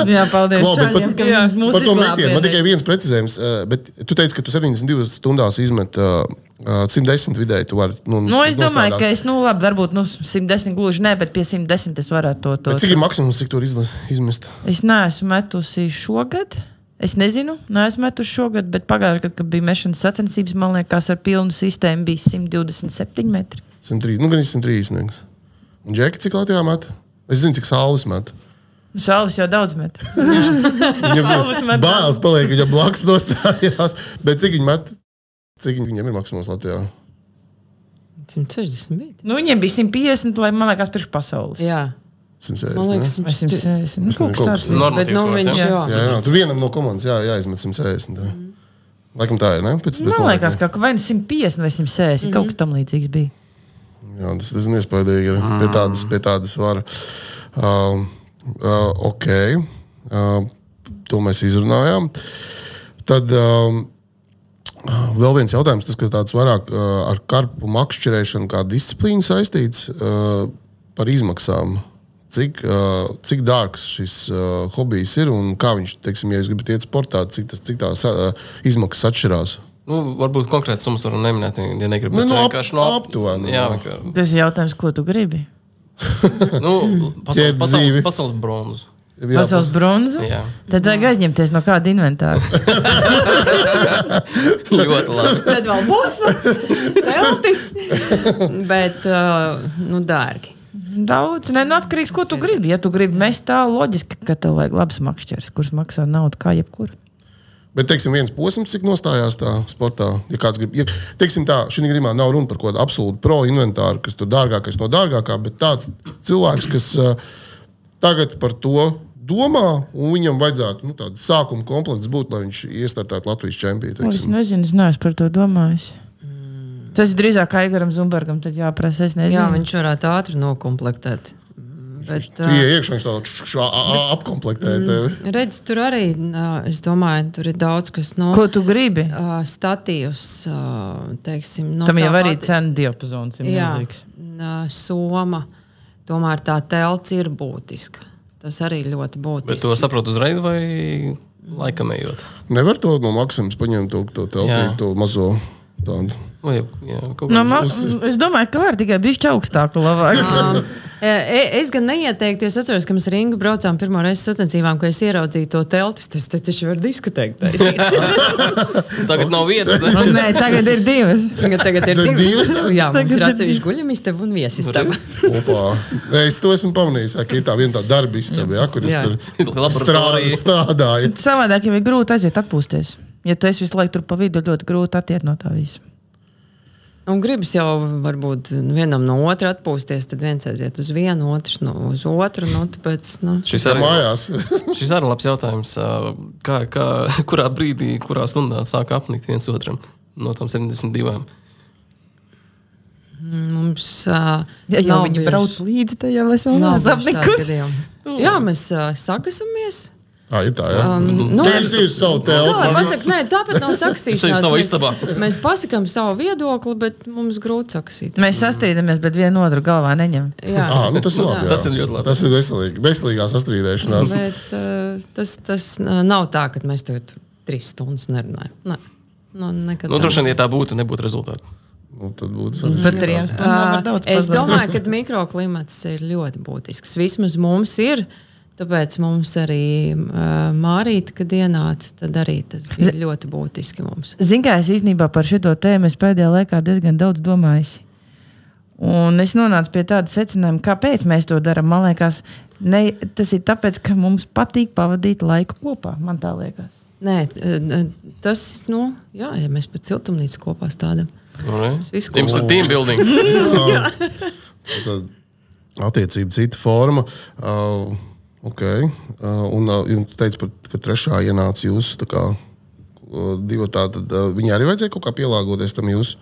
Jā, paldies. Klau, bet čaļiem, par- viņi mūs Par to metienu man tikai viens precizējums. Bet tu teici, ka tu 72 stundās izmet uh, uh, 110 vidēji. Tu vari, nu, Nu, es domāju, nostrādāt. ka es, nu, labi, varbūt nu, 110 gluži ne, bet pie 110 es varētu to. to Bet Cik ir maksimums, cik tur izmest? Es neesmu metusi šogad. Es nezinu, neesmu metusi šogad, bet pagājušajā gadā, kad bija mešanas sacensības, man liekas, ar pilnu sistēmu bija 127 metri. 103, nu, gan 130. liekas. Un džeki, cik Latvijā met? Es zinu, cik saules met. Nu, Saules jau daudz met. [laughs] Viņam met bāls paliek, viņa blakus nostājās. Bet cik viņi met? Cik viņi- viņiem ir maksimums Latvijā? 160 bija. nu, viņiem bija 150, lai man liekas, priekš pasaules. Jā, 160. man ne? liekas, Vai 160. Nu, kaut kas tāds. Normatīvs Bet, nu, viņš jā? jau. Jā, jā, tur vienam no komandas jā, jāizmet 160. Jā. Laikam tā ir. Ne? Pēc, pēc Man liekas, ka vai nu 150 vai 160 kaut kas tam līdzīgs bija. Jā, tas ir diezgan iespaidīgi. ir. Pie tādas, pie tādas var. Uh, uh, ok. Uh, to mēs izrunājām. Tad um, vēl viens jautājums, tas, ka tāds vairāk uh, ar karpu makšķerēšanu kā disciplīnu saistīts uh, par izmaksām. Cik, uh, cik dārgs šis uh, hobijs ir un kā viņš, teiksim, ja jūs gribat iet sportā, cik, tas, cik tā uh, izmaksas atšķirās? Nu, varbūt konkrēti summas varam neminēt, ja negribat. Nu, nu, ap- vienkārši no aptuveni, Jā, jā. vienkār- Tas ir jautājums, ko tu gribi. [laughs] Nu, pasaules, pasaules, pasaules bronzu. Pasaules bronzu. Jā, Tad vajag aizņemties no kāda inventāra. [laughs] ļoti labi. Tad vēl būs. [laughs] Bet, uh, nu, dārgi. Daudz, ne, nu atkarīgs, ko tu gribi. Ja tu gribi mest tā, loģiski, ka tev vajag labs makšķers, kurš maksā naudu kā jebkur. Bet, teiksim, viens posms, cik nostājās tā sportā. Ja kāds grib, ja, teiksim, tā, šī gadījumā nav runa par kaut kādu absolūtu pro inventāru, kas tur dārgākais no dārgākā, bet tāds cilvēks, kas uh, tagad par to domā, un viņam vajadzētu nu, tādu sākuma komplekts būt, lai viņš iestartētu Latvijas čempionu. Nu, Es nezinu, es neesmu par to domājis. Tas drīzāk Aigaram Zumbergam, tad jāprasa. Es nezinu, Jā, viņš varētu ātri nokomplektēt. Bet, Tu uh, iekšā, viņš tā apkomplektē tevi. redz, tur arī, es domāju, tur ir daudz kas no ko tu gribi. uh, statīvas, uh, teiksim, no Tam jau tā arī pati- cenu diapazons ir milzīgs. soma. Tomēr tā telts ir būtiska. Tas arī ļoti Bet būtiski. to saprotu uzreiz vai laikam ejot? Nevar to no Maksimas paņemt, to, to teltī, Jā. to mazo tādu. Vai, jā, No, kāds- ma, es domāju, ka var tikai bišķi augstāku labāk. Um, e- es gan neieteiktu, es atceros, ka mēs ar Ingu braucām pirmo reizi sacensībām, kad es ieraudzīju to telti. Tas taču var diskutēt. [laughs] Tagad nav vietas. [laughs] ne? Nē, tagad ir divas. Tagad, tagad ir divas. divas? Jā, mums Tagad ir atsevišķi guļamistaba un viesistaba. Es to esmu pamanījis, ka ir tā viena tā darba istaba, ja, kur es Jā. tur [laughs] strādāju. Savādāk jau ir grūti aiziet atpūsties. Ja tu esi visu laiku tur pa vidu, ļoti grūti attiekt no tā visa. Un gribas jau varbūt vienam no otra atpūsties, tad viens aiziet uz vienu, otrs no uz otru. Nu, tāpēc, nu, Šis arī, mājās. [laughs] šis arī labs jautājums. Kā, kā, [laughs] kurā brīdī, kurā stundā sāk apnikt viens otram no tām 72? mums uh, Ja jau viņi brauc līdzi, tad jau es vēl neesmu bijuši tādi apnikus. gadījumi. Jā, mēs uh, sakasamies. Ah, ir tā, jā. Um, nu, Tagad es esmu savu Kā lai telpu. pasaka, nē, tāpat nav [laughs] sakstīšanās. Mēs- istabā. Mēs pasakām savu viedokli, bet mums grūti sakasīt. Mēs sastrīdamies, bet vienu otru galvā neņem. Jā, Ah, nu tas ir labi. jā. Tas ir ļoti labi. Tas ir veselīgi. Veselīgā sastrīdēšanās. bet uh, tas, tas uh, nav tā, ka mēs tagad trīs stundas nerunājam. Nē. Nu, nekad Nu, tā droši vien, ja tā būtu, nebūtu rezultātu. Nu, tad būtu sarežģīti. Var daudz Es domāju, ka mikroklimats ir ļoti būtisks. Vismaz mums ir. Tāpēc mums arī uh, Mārīta, kad ienāca, tad arī tas bija ļoti būtiski mums. Ziniet, kā es īstenībā par šo tēmu es pēdējā laikā diezgan daudz domāju. Un es nonācu pie tāda secinājuma, kāpēc mēs to darām. Man liekas, ne, tas ir tāpēc, ka mums patīk pavadīt laiku kopā. Man tā liekas. Nē, tas, nu, jā, ja mēs pat siltumnīcu kopā stādām. Nu, visu Jums ir team building. [laughs] Tad attiecība cita forma. Uh, okay. uh, un uh, jums teica, par, ka trešā ienāca jūs. Divi tādi, uh, viņi arī vajadzēja kaut kā pielāgoties tam jūsu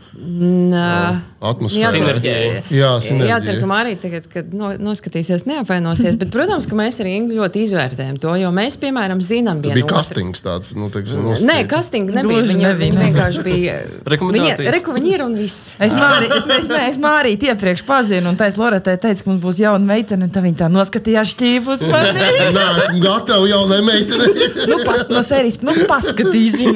Nā, atmosfērai. Sinerģijai. Jā, sinerģija. Jācer, ka Marija tagad, kad no, noskatīsies, neapvainosies. Bet, protams, ka mēs arī ļoti izvērtējam to, jo mēs, piemēram, zinām, vienu bija otru. kastings tāds, nu, teiksim, Nē, nosacīts. kastinga nebija. Viņa, viņa ne. vienkārši bija. Rekomendācijas. Viņa, reku, viņa ir un viss. Es Mārī- es, es, ne, es Mārīti iepriekš pazinu, un taisa Loretē teica, ka mums būs jauna meitene, un tā viņa tā noskatījās šķīpus. [laughs] Nē, esmu gatava jaunai meitenei. nu, pas, no serijas, nu,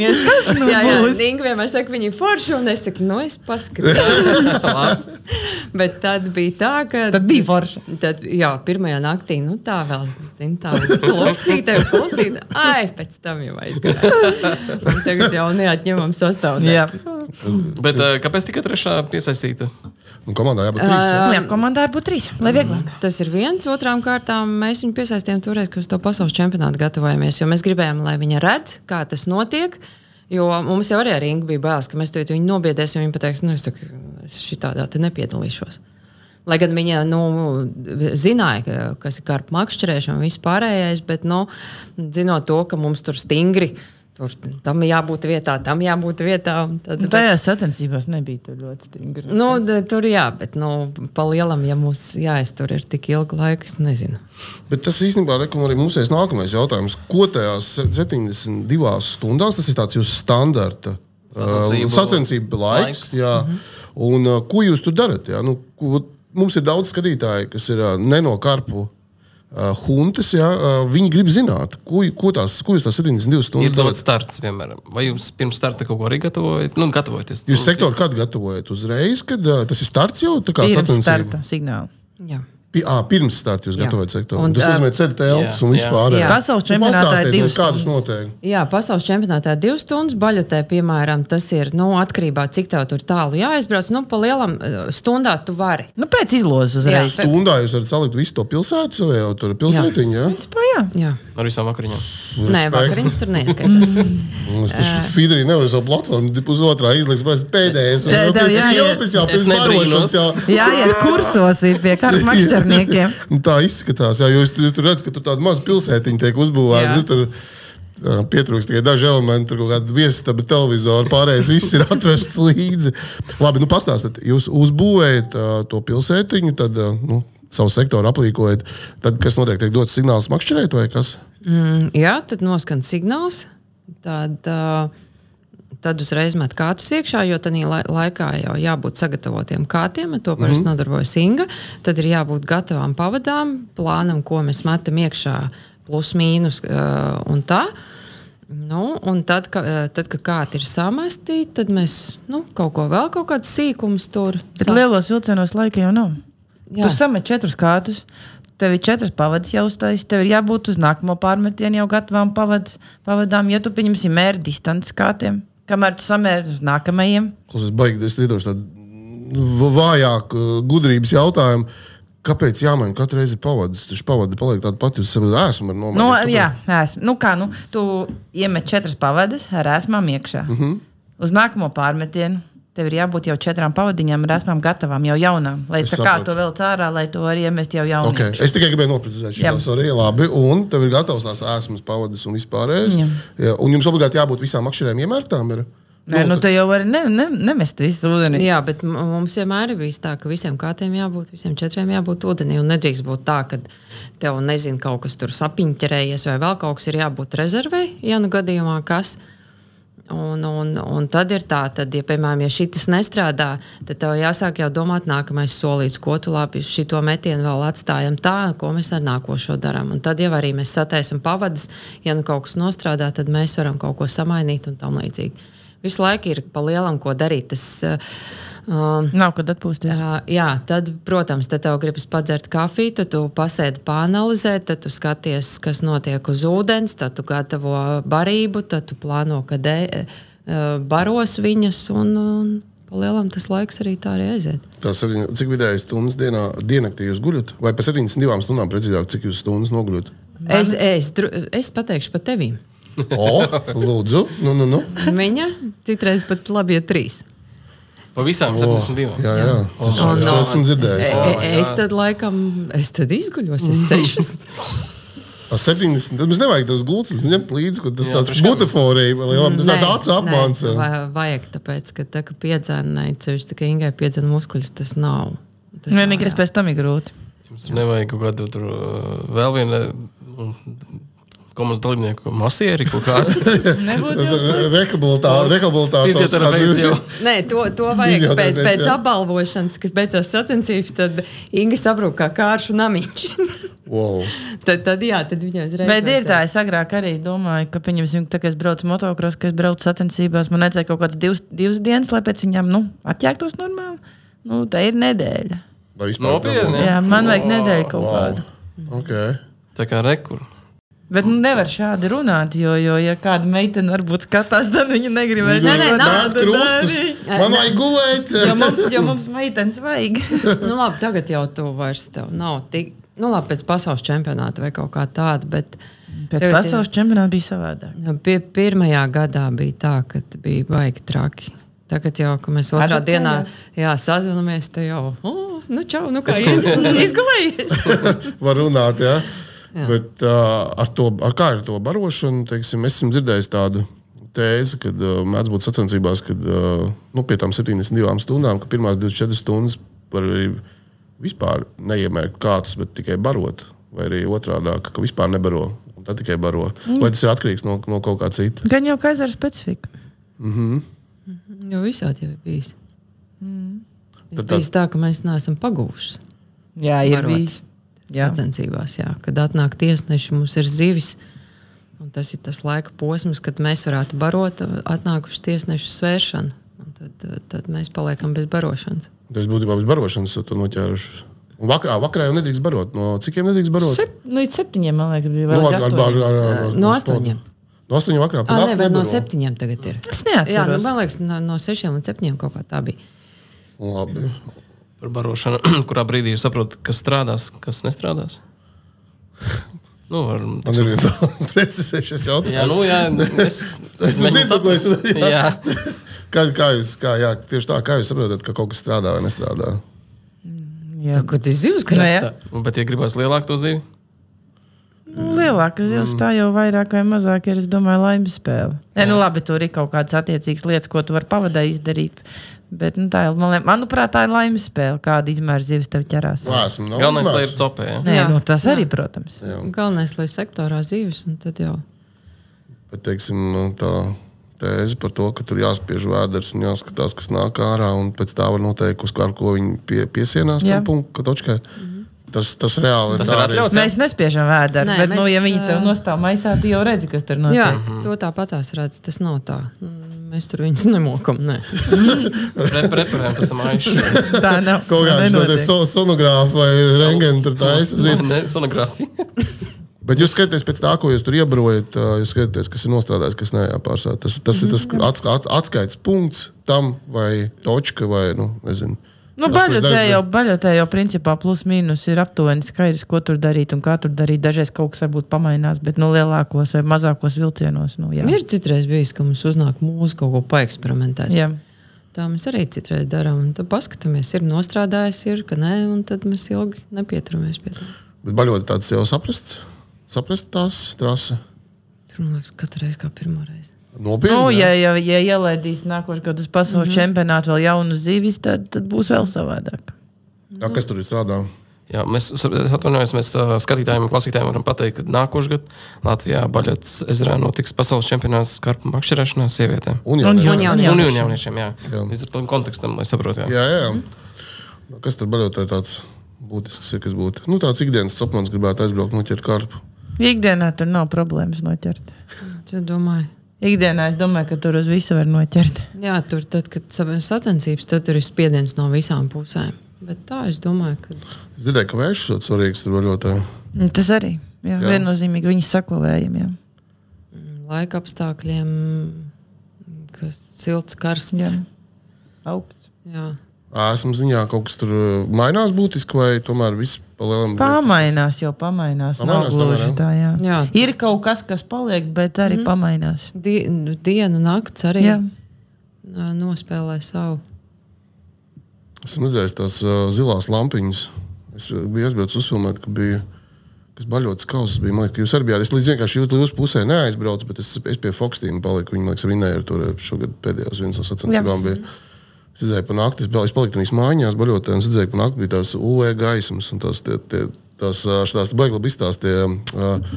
paskatīsimies, kas nu Jā, jā, būs. Inga vienmēr saka, viņa ir forša, un es saku, nu, es paskatos. [laughs] Bet tad bija tā, ka. Tad bija forša. Tad, jā, pirmajā naktī, nu tā vēl, zin, tā klusīte, klusīte. Ai, pēc tam jau aizgāja. Un Tagad jau neatņemam sastāvdaļu. Bet kāpēc tikai trešā piesaistīta? Un komandā jābūt trīs. jā. jā komandai būtu trīs, lai vieglāk. Tas ir viens. Otrām kārtām mēs viņu piesaistījām toreiz, kad uz to pasaules čempionātu gatavojamies. Jo mēs gribējām, lai viņa redz, kā tas notiek. Jo mums jau arī ar Ingu bija bailes, ka mēs viņu nobiedēsim. Viņa pateiks, nu, es, tā, es šitādā te nepiedalīšos. Lai gan viņa nu, zināja, ka- kas ir karpu makšķerēšana un viss pārējais, bet nu, zinot to, ka mums tur stingri. Tur, tam jābūt vietā, tam jābūt vietā. un Tad, Tajās sacensībās nebija tur ļoti stingri. Nu, tur jā, bet nu, pa lielam, ja mums jāiztur ir tik ilgu laiku, es nezinu. Bet tas īstenībā rekom, arī mums ir nākamais jautājums. Ko tajās 72 stundās, tas ir tāds jūsu standarta Sacensību uh, sacensību laiks. laiks. Jā. Un, uh, ko jūs tur darat? Jā? Nu, ko, mums ir daudz skatītāju, kas ir uh, ne no karpu. Uh, huntas, jā, uh, viņi grib zināt, ko, ko, tās, ko jūs tās 72 Ir stundas dots darāt. starts, piemēram. Vai jūs pirms starta kaut ko arī gatavojat? Nu, gatavojaties. Jūs sektoru kad gatavojat? Uzreiz, kad uh, tas ir starts jau tā kā Pirms sacensība? starta signāla. Jā. À, pirms starta jūs Jā. gatavojat sektoru. Un, Tas nozīmē ceļu telpas jā, un jā. vispār. Jā. Pasaules čempionātā ir divas Kādas stundas. notiek? Jā, pasaules čempionātā divas stundas baļotē, piemēram, tas ir nu, atkarībā no cik tev tur tālu jāizbrauc. Nu, pa lielam stundā tu vari. Nu, pēc izlozes uzreiz. Jā. Stundā jūs varat salikt visu to pilsētu savā jau tur pilsētiņā. Ja? Principā, jā. Jā. Ar visām vakariņām. Nē, vakariņas tur [laughs] neskaitās. Es tur Fidrī nevaru savu platformu uz otrā izlikt, bet pēdējais. Nebrīnos. barošanas jau. Jā, iet kursos ir pie kāras [laughs] makšķerniekiem. [laughs] Nu, tā izskatās, jā, jūs, jūs tur redzat, ka tur tāda maza pilsētiņa tiek uzbūvēta. Pietrūkst tikai daži elementi, kaut kāda viesistaba, televizora, pārējais viss ir [laughs] atvests līdzi. Labi, nu pastāstiet, jūs uzbūvējat ā, to pilsētiņu, tad ā, nu, savu sektoru aplīkojat. Tad, kas notiek, tiek dots signāls makšķerēt vai kas? Mm, jā, tad noskan signāls. Tad, uh, tad uzreiz met kātus iekšā, jo tajā lai, laikā jau jābūt sagatavotiem kātiem. ar To parasti mm -hmm. nodarbojas Inga. Tad ir jābūt gatavām pavadām, plānam, ko mēs metam iekšā, plus mīnus uh, un tā. Nu, un tad, ka, tad, kad kādi ir samesti, tad mēs nu, kaut ko vēl, kaut kādus sīkumus tur Bet lielos vilcienos laika jau nav. Jā. Tu samet četrus kārtus. Tev ir četras pavadas jau uztaisītas, tev ir jābūt uz nākamo pārmetienu jau gatavām pavadas, pavadām. Ja tu pieņemsi mēri distances kārtiem, kamēr tu samēri uz nākamajiem, Klausies, baigi, es iedošu tādu v- vājāku gudrības jautājumu. Kāpēc jāmaina katru reizi pavadis? Taču pavadi paliek tāda pati, jūs saprotat, esmu ar nomainīt. Nu, Kāpēc? jā, esmu. Nu, kā, nu, tu iemet četras pavadas ar esmām iekšā. Uh -huh. Uz nākamo pārmetienu tev ir jābūt jau četrām pavadiņām ar esmām gatavām, jau jaunām. Lai Es tā kā saprotu. to vēl cārā, lai to arī iemest jau jaunu. Okay. Es tikai gribēju noprecizēt, Jā. kas arī ir labi. Un tev ir gatavs tās esmas pavadis un vispārējais. Jā. Jā, un jums obligāti jābūt visām makšķerēm iemērktām. Ir? Nē, nu, tu jau vari ne, ne, nemest visu ūdeni. Jā, bet mums vienmēr ir bijis tā, ka visiem kārtiem jābūt, visiem četriem jābūt ūdenī. Un nedrīkst būt tā, ka tev nezinu, kaut kas tur sapiņķerējies vai vēl kaut kas ir jābūt rezervei, ja nu gadījumā kas. Un, un, un tad ir tā, tad, ja, piemēram, ja šis nestrādā, tad tev jāsāk jau domāt, nākamais solīts, ko tu labi šo metienu vēl atstājam tā, ko mēs ar nākošo darām. Un tad jau arī mēs sataisam pavadus, ja nu kaut kas nostrādā, tad mēs varam kaut ko samainīt un tam līdzīgi. Visu laiku ir pa lielam, ko darīt. Tas, uh, Nav kad atpūsties. Jā, jā, tad, protams, tad tev gribas padzert kafiju, tad tu pasēdi pāanalizēt, tad tu skaties, kas notiek uz ūdens, tad tu gatavo barību, tad tu plāno, kad e, e, baros viņas. Un, un, Palielam tas laiks arī tā arī aiziet. Tas ir cik vidēji stundas dienā, diennaktī jūs guļat? Vai pa 72 stundām precīzāk, cik jūs stundas noguļat? Es, es, dru- es pateikšu par tevi. O, lūdzu, nu, nu, nu. Viņa citreiz pat labi ir trīs. Pa visām O, 72. jā, jā, tas O, ir. no. Esmu dzirdējis. Oh jā. e, es tad laikam, es tad izguļos, es [laughs] sešas. A 70. Tad mums nevajag tos gultus ņemt līdzi, ka tas Jā, tāds butaforija, vai lielām, tas tāds acu apmāns. Vajag, tāpēc, ka tā kā piedzēnai, ceļš tikai Ingai piedzēna muskuļus, tas nav. Tas nav, Vienīgais jā. pēc tam ir grūti. Jums nevajag kaut kādu tur uh, vēl vienu nu, komandas dalībnieku masieri kaut kādu. Rehabilitācija. Fizioterapeits jau. Nē, to, to vajag pēc, pēc apbalvošanas, kad beidzās sacensības, tad Inga saprot, kā kāršu namiņš. [laughs] Wow. tad, tad, jā, tad viņai uzreiz. Bet ir tā, es agrāk arī domāju, ka, pieņemsim, tā, ka es braucu motocross, ka es braucu sacensībās, man vajadzēja kaut kādas divas, divas dienas, lai pēc viņām nu, atjēgtos normāli. Nu, tā ir nedēļa. Vai vispār Nopietni? Jā, man vajag nedēļu kaut Wow. kādu. Okay. Tā kā rekur. Bet nu, nevar šādi runāt, jo, jo ja kāda meitene varbūt skatās, tad viņa negribēs Nē, nē, nav Nāk krustus. Man vajag gulēt. Jo mums, jo mums meitenes vajag. [laughs] Nu, labi, tagad jau tu vairs tev nav tik. Nu, labi, pēc pasaules čempionāta vai kaut kā tāda. Bet Pēc tagad pasaules čempionāta bija savādāk. Nu, Pie, pirmajā gadā bija tā, ka bija baigi traki. Tagad jau, kad mēs otrā Adaptējās? dienā jā, sazināmies, tad jau, oh, nu, čau, nu kā [laughs] izgulējies. Var runāt, jā. Jā. Bet uh, ar to, ar kā ar to barošanu, teiksim, es esmu dzirdējis tādu tēzi, kad uh, mēdz būt sacensībās, kad uh, nu, pie tām 72 stundām, ka pirmās 24 stundas var arī vispār neiemērkt kātus, bet tikai barot. Vai arī otrādi, ka vispār nebaro, un tad tikai baro. Mm. Vai tas ir atkarīgs no, no kaut kā cita? Gan jau kā ezera specifika. Jo visādi jau ir bijis. Tad Tad tā- bijis tā, ka mēs neesam pagūši Jā, ir Varot. bijis. Sacensībās. Jā. Kad atnāk tiesneši, mums ir zivis. Un tas ir tas laika posms, kad mēs varētu barot, atnākuši tiesnešu svēršanu. Un Tad, tad mēs paliekam bez barošanas. Tas būtībā bez barošanas to noķēruši. Un vakarā, vakarā jau nedrīkst barot. No cikiem nedrīkst barot? Sep, nu, līdz septiņiem, man liekas, bija Nu, vēl ar, ar, ar, ar, ar, No astoņiem. No astoņiem vakarā. Ah, nē, ap vai no septiņiem tagad ir. Es neatceros. Jā, nu, man liekas, no, no sešiem līdz septiņiem kaut kā tā bija. Labi. Par barošanu, [clears throat] kurā brīdī jūs saprotat, kas strādās, kas nestrādās. [laughs] Nu, var, Man ir viens [laughs] precizējušies jautājums. jā, nu, jā, [laughs] es, Es nezinu, ko es jā. jā. Kā, kā jūs, kā, jā, tieši tā, kā jūs saprotat, ka kaut kas strādā vai nestrādā? Jā. Ko tas zivs Nu, krastā? Bet, ja gribēs lielāku to zivi, Lielāka zivs tā jau vairāk vai mazāk ir, es domāju, laimes spēle. Nē, nu labi, tur ir kaut kādas attiecīgas lietas, ko tu vari pavadē izdarīt. Bet, nu, tā ir, man manuprāt, tā ir laimes spēle. Kāda izmēra zivs tev ķerās? Nu, galvenais, lai ir copē. Jā. Nē, Jā. nu, tas Jā. arī, protams. Galvenais, lai sektorā zivs, un tad jau. Bet, teiksim, tā tēze par to, ka tur jāspiež vēders un jāskatās, kas nāk ārā, un pēc tā var noteikt, uz kā, ko viņi pie, piesienās Jā. tam punktam, točkai. Tas, tas reāli Tas ir arī. atļauts. Mēs nespiežam vēdru, Nē, bet, mēs, nu, mēs, ja viņi ā, nostāv maisā, tu jau redzi, kas tur notiek. Jā, to tāpatās redz, tas nav tā. Mm, Mēs tur viņus nemokam. Nē. Pre, preparējam pēc tam aišu. [laughs] Tā nav. Kaut kāds no so, sonogrāfa vai rengena tur taisa uz vietas. Ne, sonogrāfija. [laughs] Bet jūs skatāties pēc tā, ko jūs tur iebrojat, jūs skatāties, kas ir nostrādājis, kas nē, jāpārstāv. Tas, tas ir tas Mhm. ats, at, atskaites punkts tam vai točka vai, nu, nezinu. Nu, baļotē jau, baļotē jau principā plus mīnus ir aptuveni skaidrs, ko tur darīt un kā tur darīt. Dažreiz kaut kas varbūt pamainās, bet nu, lielākos vai mazākos vilcienos. Nu, jā. Ir citreiz bijis, ka mums uznāk mūzu kaut ko paeksperimentēt. Jā. Tā mēs arī citreiz darām. un Tad paskatāmies, ir nostrādājis, ir, ka nē, un tad mēs ilgi nepieturamies pie tā. Bet baļot tāds jau saprasts, saprast tās trasa. Tur man liekas, katru reizi kā pirmo reizi. Nopietni. Nu, ja, ja, ja ielaidīs nākošais gads pasaules mm -hmm. čempionātā vēl jaunu zivis, tad, tad būs vēl savādāk. Jā, kas tur ir strādā? Jā, mēs es atvainojos, mēs skatītājiem un klausītājiem varam pateikt, ka nākošais gads Latvijā Baļotas ezerā notiks pasaules čempionāts karpu makšķerēšanā sievietēm. Un Un jau jau- Un jau- un Un jau- un jauniešiem, jā. Jā. Līdz ar tam kontekstam, lai saprotu. Jā. Jā, jā. Nu, Kas tur baļotē tāds būtisks ir, kas būtu? Nu, tāds ikdienas sapnis gribētu aizbraukt, noķert karpu. Ikdienā tur nav problēmas noķert. [laughs] Es domāju, Ikdienā es domāju, ka tur uz visu var noķert. jā, tur, tad, kad sa- sacensības, tad tur ir spiediens no visām pusēm. Bet tā es domāju, ka Es dzirdēju, ka vējš ir svarīgs baļotē. Un Tas arī. Jā, Jā. jā. viennozīmīgi viņi sako vējiem. Jā. mm, laika apstākļiem, kas silts, karsts. Jā. Augsts. Jā. Esmu ziņā, kaut kas tur uh, mainās būtiski, vai tomēr viss palielinās. Pamainās, jau pamainās. Nav Pamainās, gluži tomēr, jā? tā, jā. Jā. Ir kaut kas, kas paliek, bet arī mm. pamainās. Die, nu, diena, nakts arī Jā. jā. nospēlē savu. Esmu redzējis tās uh, zilās lampiņas. Es biju aizbraucis uzfilmēt, ka bija. Kas baļotas kausas bija. Man liekas, ka jūs arī bijāt. Es līdz vienkārši jūsu, jūsu pusē neaizbraucu, bet es, es pie Fokstīna paliku. Viņa, man liekas, vinēja ar to šogad pēdējos vienas no sacensībām. bija. Es redzēju, pa nakti, es, paliku tajās mājās, baļotē, un es redzēju, ka pa nakti bija tās UV gaismas, un tās, tie, tie, tās, tās baigi labi izstāstīja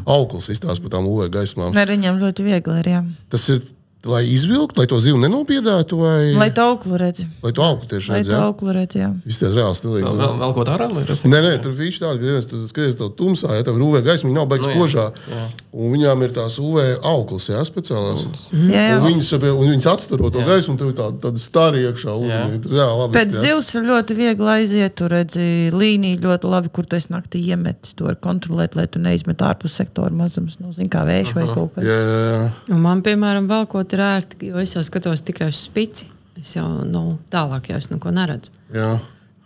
auklis, izstāst par tām UV gaismām. Ar viņiem ļoti viegli ir. Jā. Tas ir, lai izvilktu, lai to zivu nenopiedētu, vai Lai to auglu redzi. lai to augstu tieši Lai to redzētu. auglu redzi. jā. Izties reāli stilīgi. Vēl, vēl, vēl ko lai rasi- Nē, nē, tur viņš tāda, ka viens tur skaties to tumsā, ja tev UV gaisma, viņa nav beigas Nu, jā, spožā. jā. Un viņām ir tās UV auklis, jā, speciālās. Jā, jā. Un viņas, un viņas atstaro to gaismu, un tev ir tāda, tāda stari iekšā. Jā, labi. Pēc jā. zivs ir ļoti viegli aiziet. Tur redzi līniju ļoti labi, kur tu esi naktī iemetis. To var kontrolēt, lai tu neizmet ārpus sektora mazums. Nu, zin, kā vējš vai kaut kas Jā, jā, jā. Un man, piemēram, vēl ko ir ērti, jo es jau skatos tikai uz spici. Es jau nu, tālāk jau es neko neredzu. jā.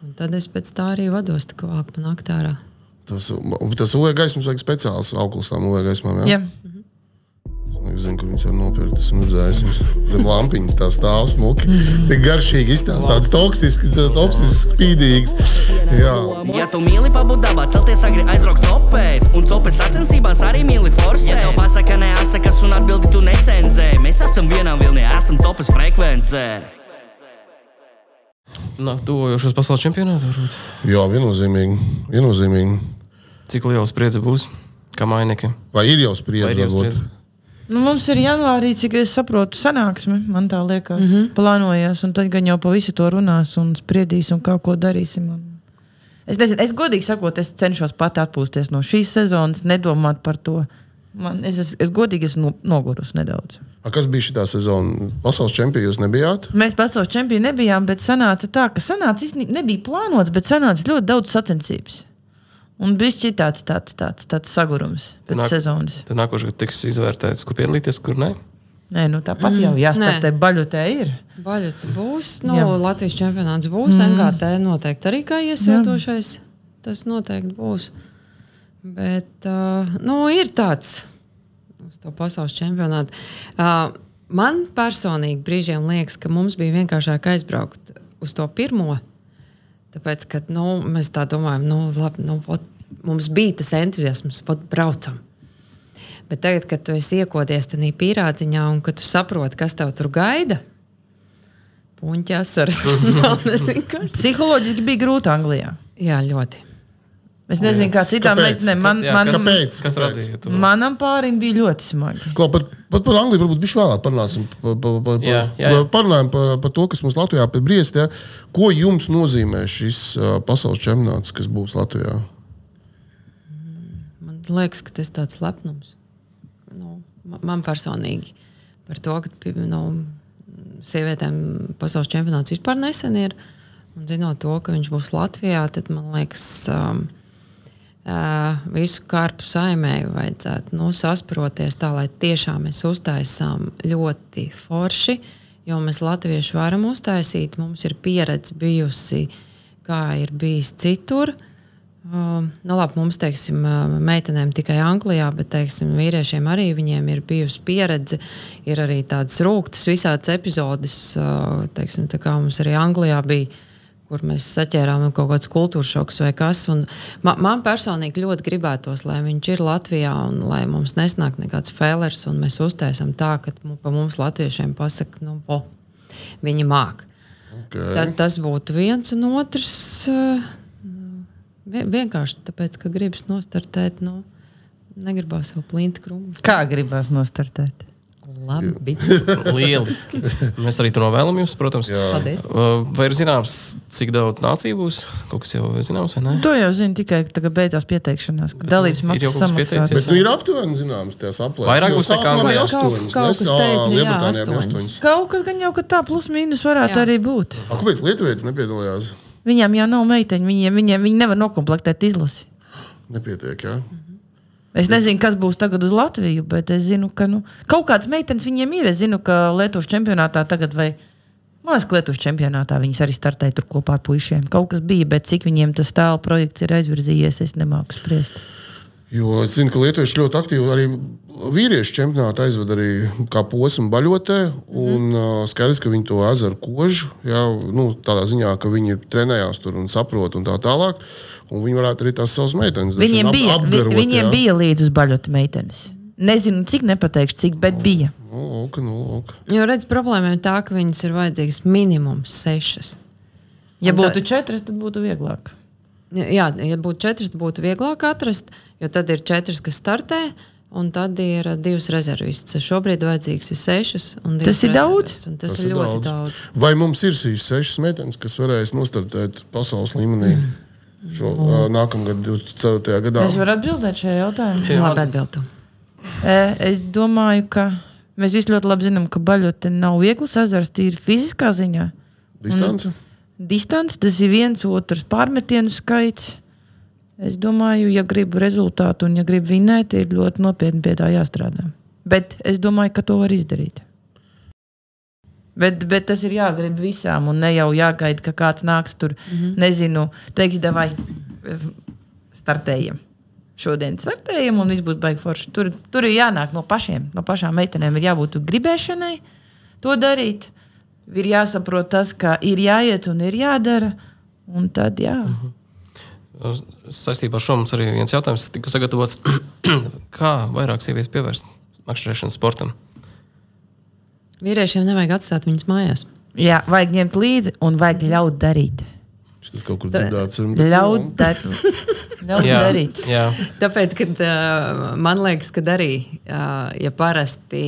Un tad es pēc tā arī vados, kā pa naktārā. Tas, tas UV gaismas vajag speciāls auklis tām UV gaismām. Jā. Jā. Es zinu, kur viņas var nopirkt. Esmu redzējis, viņas zem lampiņas tā stāv smuki. Tik garšīgi izstāsta, tāds toksisks, toksisks, spīdīgs. Jā. Ja tu mīli pabūt dabā, celties agri aizbraukt copēt Un copes sacensībās arī mīli forsēt Ja tev pasaka neasakas un atbildi tu necenzē Mēs esam vienā vilnī, esam copes frekvencē Nā, tuvojošos pasaules čempionātos varbūt. Jā, viennozīmīgi. viennozīmīgi. Cik liela spriedze būs? Kā mainīgi? Vai ir jau Vai spriedzi? ir jau spriedze? Nu, mums ir janvārī, cik es saprotu, sanāksme. Man tā liekas, mm. -hmm. plānojas. Un tad gan jau pa visu to runās un spriedīs un kaut ko darīsim. Un... Es nezinu, es godīgi sakot, es cenšos pat atpūsties no šīs sezonas, nedomāt par to. Man, es, es, es godīgi esmu no- nogurusi nedaudz. A, kas bija šī sezona? Pasaules čempions jūs nebijāt? Mēs pasaules čempioni nebijām, bet sanāca tā, ka sanāca, nebija plānots, bet sanāca ļoti daudz sacensības. Un bija tāds, tāds, tāds, tāds sagurums pēc Nāk- sezonas. Tad nākošais gads tiks izvērtēts, kur piedalīties, kur ne. Nē, nu tāpat jau jāstartē, baļotē ir. Baļķis būs, nu, Jā. Latvijas čempionāts būs, mm. NGT noteikti arī kā iesildošais. Tas noteikti būs. Bet, uh, nu, ir tāds uz to pasaules čempionātu. Uh, man personīgi brīžiem liekas, ka mums bija vienkāršāk aizbraukt uz to pirmo. Tāpēc, ka nu, mēs tā domājam, nu, labi, nu, vot, mums bija tas entuziasms, pat braucam. Bet tagad, kad tu esi iekodies tajā pīrādziņā un kad tu saproti, kas tev tur gaida, puņķi asaras. [laughs] [laughs] vēl nezinu, kas. Psiholoģiski bija grūti Anglijā. Jā, ļoti. Es nezinu, kā citām meitenēm. Man, jā, man, kas, Kāpēc? kas radīja to? manam pārim bija ļoti smagi. Klau, par, pat par Angliju varbūt viņš vēlāk parunāsim. Pa, pa, pa, Jā, jā, jā. Parunājam par, par to, kas mums Latvijā pēc Briestē. Ko jums nozīmē šis uh, pasaules čempionāts, kas būs Latvijā? Man liekas, ka tas ir tāds lepnums. Nu, ma- man personīgi par to, ka nu, sievietēm pasaules čempionāts vispār nesen ir. Un zinot to, ka viņš būs Latvijā, tad man liekas, um, visu kārpu saimēju vajadzētu nu, sasproties tā, lai tiešām mēs uztaisām ļoti forši. Jo mēs latvieši varam uztaisīt, mums ir pieredze bijusi, kā ir bijis citur. Um, nu, labi, mums, teiksim, meitenēm tikai Anglijā, bet teiksim, vīriešiem arī viņiem ir bijusi pieredze. Ir arī tādas rūktas, visādas epizodes, teiksim, tā kā mums arī Anglijā bija, kur mēs saķērām kaut kāds kultūras šoks vai kas. Un Man, man personīgi ļoti gribētos, lai viņš ir Latvijā un lai mums nesnāk nekāds failers, un mēs uztaisām tā, ka pa mums latviešiem pasaka, nu, po, viņi māk. Okay. Tad tas būtu viens un otrs. vien- Vienkārši tāpēc, ka gribas nostartēt, nu, negribās jau plinti krūmus. Kā gribās nostartēt? Labi. [laughs] Lieliski. Mēs arī to novēlam jums, protams. Uh, Vai ir zināms, cik daudz nāciju būs? Kaut kas jau ir zināms, vai ne? To jau zinu tikai tagad, beidzās pieteikšanās, ka dalības jau maksas pieteicies? Bet nu, ir aptuveni zināms, tās aplēses. Vairāk būs nekā bija Anglijā. astoņas. Kaut- kas teica, jā, astoņas. Kaut kas gan jau ka tā plus mīnus varētu Jā. Arī būt. A, Kāpēc Lietuvietis nepiedalījās? Viņam jau nav meiteņu, viņiem, viņiem viņi nevar nokomplektēt izlasi. Nepietiek, jā. Es nezinu, kas būs tagad uz Latviju, bet es zinu, ka nu, kaut kādas meitenes viņiem ir. Es zinu, ka Lietuvas čempionātā tagad vai. Man liekas, ka Lietuvas čempionātā viņas arī startēja tur kopā ar puišiem. Kaut kas bija, bet cik viņiem tas tālu projekts ir aizvirzījies, es nemāku spriest. Jo es zinu, ka lietuvieši ļoti aktīvi arī vīriešu čempionātā aizved arī kā posmu baļotē. Un uh, skaidrs, ka viņi to ezeru kožu, jā, nu, tādā ziņā, ka viņi trenējās tur un saprot un tā tālāk. Un viņi varētu arī tās savas meitenes Viņiem vien bija, ap, vi, apgarot. viņiem jā. bija līdzi uz baļota meitenes. Nezinu, cik nepateikšu, cik, bet bija. Nu, ok, nu, ok. Jo redz, problēma ir tā, ka viņas ir vajadzīgas minimums sešas. Ja Un tā- būtu četras, tad būtu vieglāk. Jā, ja būtu četras, būtu vieglāk atrast, jo tad ir četras, kas startē. Un tad ir uh, divas rezervistas. Šobrīd vajadzīgs ir sešas. un Tas ir daudz? un Tas, tas ir ļoti daudz. daudz. Vai mums ir šīs sešas meitenes, kas varēs nostartēt pasaules līmenī šo uh, nākamgad, 24. gadā? Es varu atbildēt šajā jautājumā. Jā. Labi, atbildam. E, Es domāju, ka mēs visi ļoti labi zinām, ka baļote nav viegls ezers, tīri fiziskā ziņā. Distance? Distance, tas ir viens otrs pārmetienu skaits. Es domāju, ja gribu rezultātu un ja gribu vinēt, ir ļoti nopietni pie tā jāstrādā. Bet es domāju, ka to var izdarīt. Bet, bet tas ir jāgrib visām, un ne jau jāgaida, ka kāds nāks tur, mm -hmm. nezinu, teiks, vai startējam. Šodien startējam, un viss būs baigi forši. Tur, tur ir jānāk no pašiem, no pašām meitenēm. Ir jābūt gribēšanai to darīt. Ir jāsaprot tas, ka ir jāiet un ir jādara. Un tad, jā. Saistībā ar šo mums arī viens jautājums tika sagatavots. [clears throat] Kā vairāk sievietes pievērst makšķerēšanas sportam? Vīriešiem nevajag atstāt viņas mājās. jā, vajag ņemt līdzi un vajag ļaut darīt. Tas kaut kur dzirdēts. Ļaut, nu, dar, ļaut darīt. jā. Tāpēc, kad, uh, man liekas, ka arī, uh, ja parasti,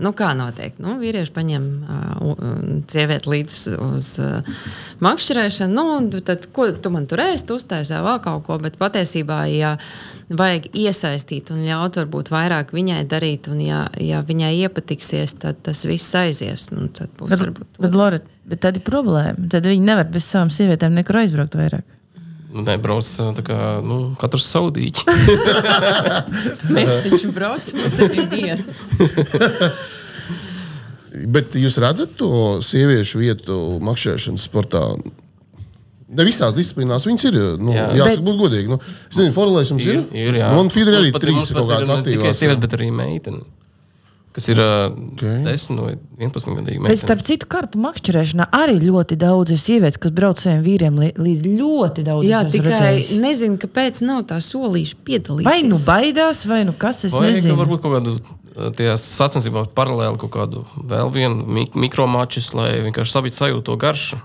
nu, kā notiek, nu, vīrieši paņem uh, sievieti līdzi uz, uz uh, makšķerēšana, nu, tad, ko tu man tur ēst, uztaisīji vēl kaut ko, bet patiesībā, ja vajag iesaistīt un ļaut varbūt vairāk viņai darīt, un ja, ja viņai iepatiksies, tad tas viss aizies. Nu, tad būs Bet, varbūt bet, Lora, bet tad ir problēma. Tad viņi nevar bez savām sievietēm nekur aizbraukt vairāk. Nebrauc tā kā nu, katrs saudīķis. [laughs] Mēs taču braucam, tur ir viena. Bet jūs redzat to sieviešu vietu makšķerēšanas sportā? Ne visās disciplīnās viņas ir. Nu, jā, Jā. jāsaka, būt godīgi. Nu, es nezinu, Forelēs jums ir. ir jā. Man Fidri arī pat- trīs ir kaut kādas tikai aktīvas. sieviete, bet arī meitene. Kas ir uh, Ok. 10 vai 11 gadīgi. Bet starp citu, karpu makšķerēšanā arī ļoti daudz ir sievietes, kas brauc saviem vīriem līdz ļoti daudz. Jā, tikai redzējusi. nezinu, kāpēc nav tā solīša piedalīties. Vai nu baidās, vai nu kas, es Vai nezinu. varbūt kaut kādu tajās sacensībās paralēli kaut kādu vēl vienu mik mikromačus, lai vienkārši sabiet sajūtu to garšu.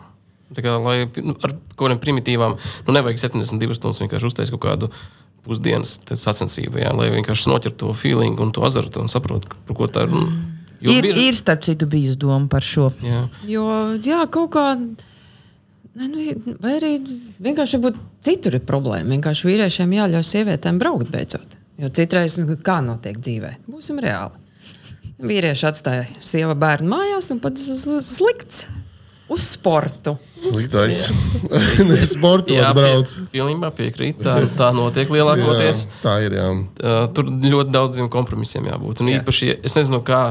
Tā kā, lai nu, ar kaut kādām primitīvām, nu nevajag 72 stundas vienkārši uztaisīt kaut kādu pusdienas te sacensību, jā, lai vienkārši noķertu to feeling un to azartu un saprotu, par ko tā ir. runa. Jo Ir, bieži- ir starp citu bijis doma par šo. Jā. Jo, jā, kaut kā. Ne, nu, vai arī vienkārši varbūt citur ir problēma. Vienkārši vīriešiem jāļauj sievietēm braukt beidzot. Jo citreiz, nu, kā notiek dzīvē, būsim reāli. Vīrieši atstāja sievu bērnu mājās un pats slikts uz sportu. Sliktais. [laughs] Sportot Jā, brauc. pie, pilnībā piekrīt. Tā, tā notiek lielākoties. Jā, tā ir. Jā. Tur ļoti daudziem kompromisiem jābūt. Un Jā. īpaši, es nezinu, kā,